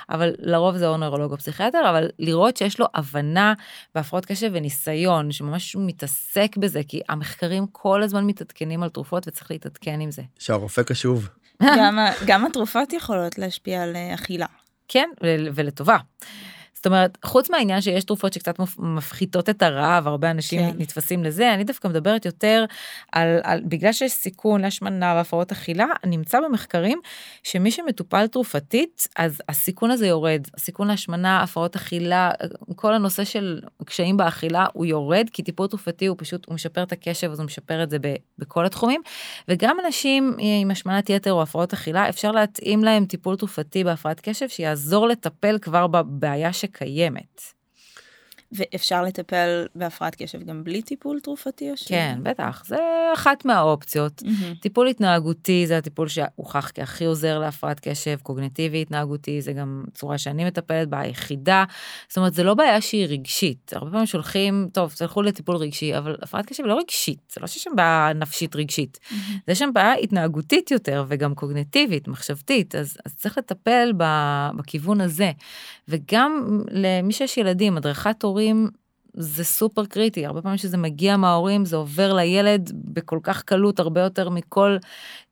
Speaker 3: אבל לרוב זה או נוירולוג או פסיכיאטר, אבל לראות שיש לו הבנה בהפרעות קשב וניסיון, שממש מתעסק בזה, כי המחקרים כל הזמן מתעדכנים על תרופות וצריך להתעדכן עם זה.
Speaker 2: שהרופא קשוב.
Speaker 1: גם, גם התרופות יכולות להשפיע על אה, אכילה.
Speaker 3: כן, ולטובה. זאת אומרת, חוץ מהעניין שיש תרופות שקצת מפחיתות את הרעב, הרבה אנשים כן. נתפסים לזה, אני דווקא מדברת יותר על, על בגלל שיש סיכון להשמנה והפרעות אכילה, נמצא במחקרים שמי שמטופל תרופתית, אז הסיכון הזה יורד. הסיכון להשמנה, הפרעות אכילה, כל הנושא של קשיים באכילה הוא יורד, כי טיפול תרופתי הוא פשוט, הוא משפר את הקשב, אז הוא משפר את זה ב, בכל התחומים. וגם אנשים עם השמנת יתר או הפרעות אכילה, אפשר להתאים להם טיפול תרופתי בהפרעת קשב, שיעזור לטפל כבר בבעיה ש... קיימת.
Speaker 1: ואפשר לטפל בהפרעת קשב גם בלי טיפול תרופתי או ש...
Speaker 3: כן, בטח, זה אחת מהאופציות. Mm-hmm. טיפול התנהגותי זה הטיפול שהוכח כהכי עוזר להפרעת קשב, קוגנטיבי התנהגותי זה גם צורה שאני מטפלת בה, היחידה. זאת אומרת, זה לא בעיה שהיא רגשית. הרבה פעמים שולחים, טוב, תלכו לטיפול רגשי, אבל הפרעת קשב לא רגשית, זה לא שיש שם בעיה נפשית רגשית. Mm-hmm. זה שם בעיה התנהגותית יותר וגם קוגנטיבית, מחשבתית, אז, אז צריך לטפל בכיוון הזה. וגם למי שיש ילדים, הדרכת הורים זה סופר קריטי, הרבה פעמים שזה מגיע מההורים, זה עובר לילד בכל כך קלות, הרבה יותר מכל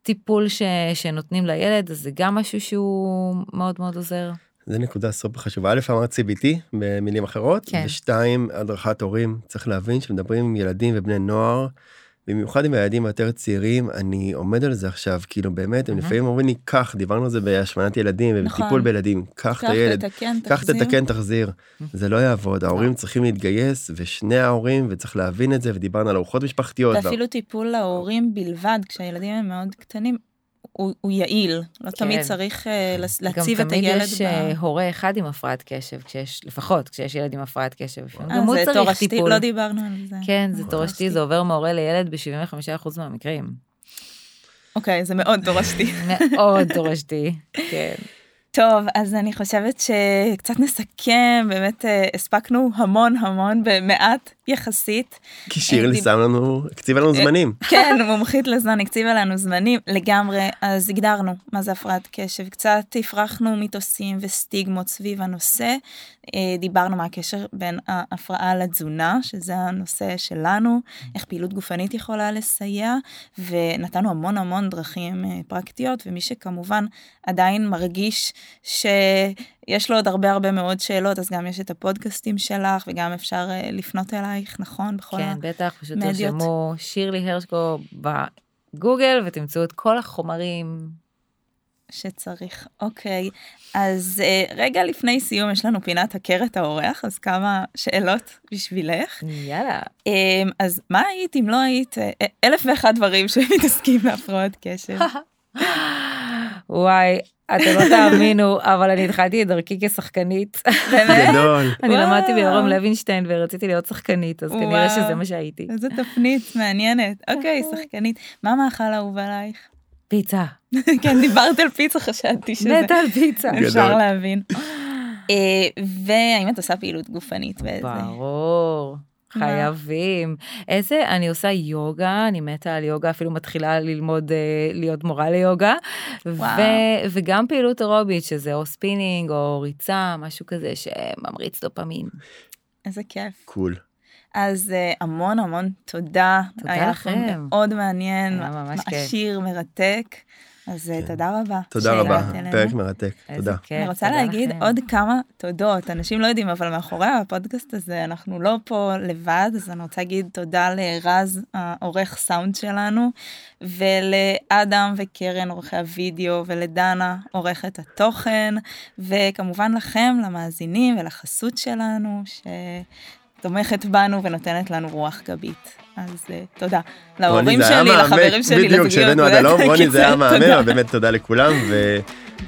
Speaker 3: טיפול ש, שנותנים לילד, אז זה גם משהו שהוא מאוד מאוד עוזר.
Speaker 2: זה נקודה סופר חשובה. א', אמרת CBT במילים אחרות, כן. ושתיים, הדרכת הורים. צריך להבין שמדברים עם ילדים ובני נוער. במיוחד עם הילדים היותר צעירים אני עומד על זה עכשיו כאילו באמת הם לפעמים אומרים לי קח דיברנו על זה בהשמנת ילדים ובטיפול נכון. בילדים קח את הילד קח תתקן תחזיר זה לא יעבוד ההורים צריכים להתגייס ושני ההורים וצריך להבין את זה ודיברנו על ארוחות משפחתיות.
Speaker 1: ואפילו טיפול להורים בלבד כשהילדים הם מאוד קטנים הוא, הוא יעיל, לא כן. תמיד צריך uh, להציב את הילד.
Speaker 3: גם תמיד יש ב... אה, הורה אחד עם הפרעת קשב, כשיש, לפחות כשיש ילד עם הפרעת קשב.
Speaker 1: 아, גם הוא צריך תורשתי, טיפול. לא דיברנו על זה.
Speaker 3: כן, זה תורשתי, זה עובר מהורה לילד ב-75% מהמקרים.
Speaker 1: אוקיי, okay, זה מאוד תורשתי.
Speaker 3: מאוד תורשתי, כן.
Speaker 1: טוב, אז אני חושבת שקצת נסכם, באמת אה, הספקנו המון המון במעט יחסית.
Speaker 2: כי שירלי שם לנו, הקציבה לנו זמנים. [LAUGHS]
Speaker 1: כן, מומחית לזמן, הקציבה לנו זמנים לגמרי, אז הגדרנו מה זה הפרעת קשב, קצת הפרחנו מיתוסים וסטיגמות סביב הנושא, אה, דיברנו מה הקשר בין ההפרעה לתזונה, שזה הנושא שלנו, איך פעילות גופנית יכולה לסייע, ונתנו המון המון דרכים אה, פרקטיות, ומי שכמובן עדיין מרגיש שיש לו עוד הרבה הרבה מאוד שאלות, אז גם יש את הפודקאסטים שלך, וגם אפשר uh, לפנות אלייך, נכון?
Speaker 3: בכל כן, בטח, פשוט תרשמו שירלי הרשקו בגוגל ותמצאו את כל החומרים
Speaker 1: שצריך. אוקיי, אז uh, רגע לפני סיום יש לנו פינת את האורח, אז כמה שאלות בשבילך.
Speaker 3: יאללה.
Speaker 1: Um, אז מה היית אם לא היית uh, אלף ואחד דברים שמתעסקים בהפרעות קשב? [LAUGHS]
Speaker 3: וואי, אתם לא תאמינו, אבל אני התחלתי את דרכי כשחקנית.
Speaker 2: באמת? גדול.
Speaker 3: אני למדתי ביורם לוינשטיין ורציתי להיות שחקנית, אז כנראה שזה מה שהייתי.
Speaker 1: איזה תפנית מעניינת. אוקיי, שחקנית. מה המאכל האהוב עלייך?
Speaker 3: פיצה.
Speaker 1: כן, דיברת על פיצה, חשבתי שזה...
Speaker 3: מתה על פיצה.
Speaker 1: אפשר להבין. אה, והאם את עושה פעילות גופנית
Speaker 3: באיזה... ברור. חייבים. איזה, אני עושה יוגה, אני מתה על יוגה, אפילו מתחילה ללמוד אה, להיות מורה ליוגה. ו, וגם פעילות אירובית, שזה או ספינינג או ריצה, משהו כזה שממריץ דופמין.
Speaker 1: איזה כיף.
Speaker 2: Cool. Cool.
Speaker 1: אז uh, המון המון תודה.
Speaker 3: תודה לכם. היה
Speaker 1: מאוד מעניין, מעשיר, מרתק. אז אה, כן. תודה רבה.
Speaker 2: תודה רבה, פרק מרתק, תודה.
Speaker 1: כיף, אני רוצה להגיד לכם. עוד כמה תודות, אנשים לא יודעים, אבל מאחורי הפודקאסט הזה אנחנו לא פה לבד, אז אני רוצה להגיד תודה לרז, העורך סאונד שלנו, ולאדם וקרן, עורכי הוידאו, ולדנה, עורכת התוכן, וכמובן לכם, למאזינים ולחסות שלנו, ש... תומכת בנו ונותנת לנו רוח גבית. אז uh, תודה. להורים שלי, לחברים שלי,
Speaker 2: בדיוק, כשהבאנו עד הלום, רוני זה היה מאמן, באמת תודה לכולם,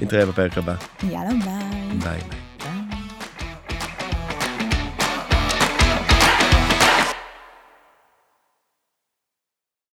Speaker 2: ונתראה בפרק הבא.
Speaker 1: יאללה.
Speaker 2: ביי ביי.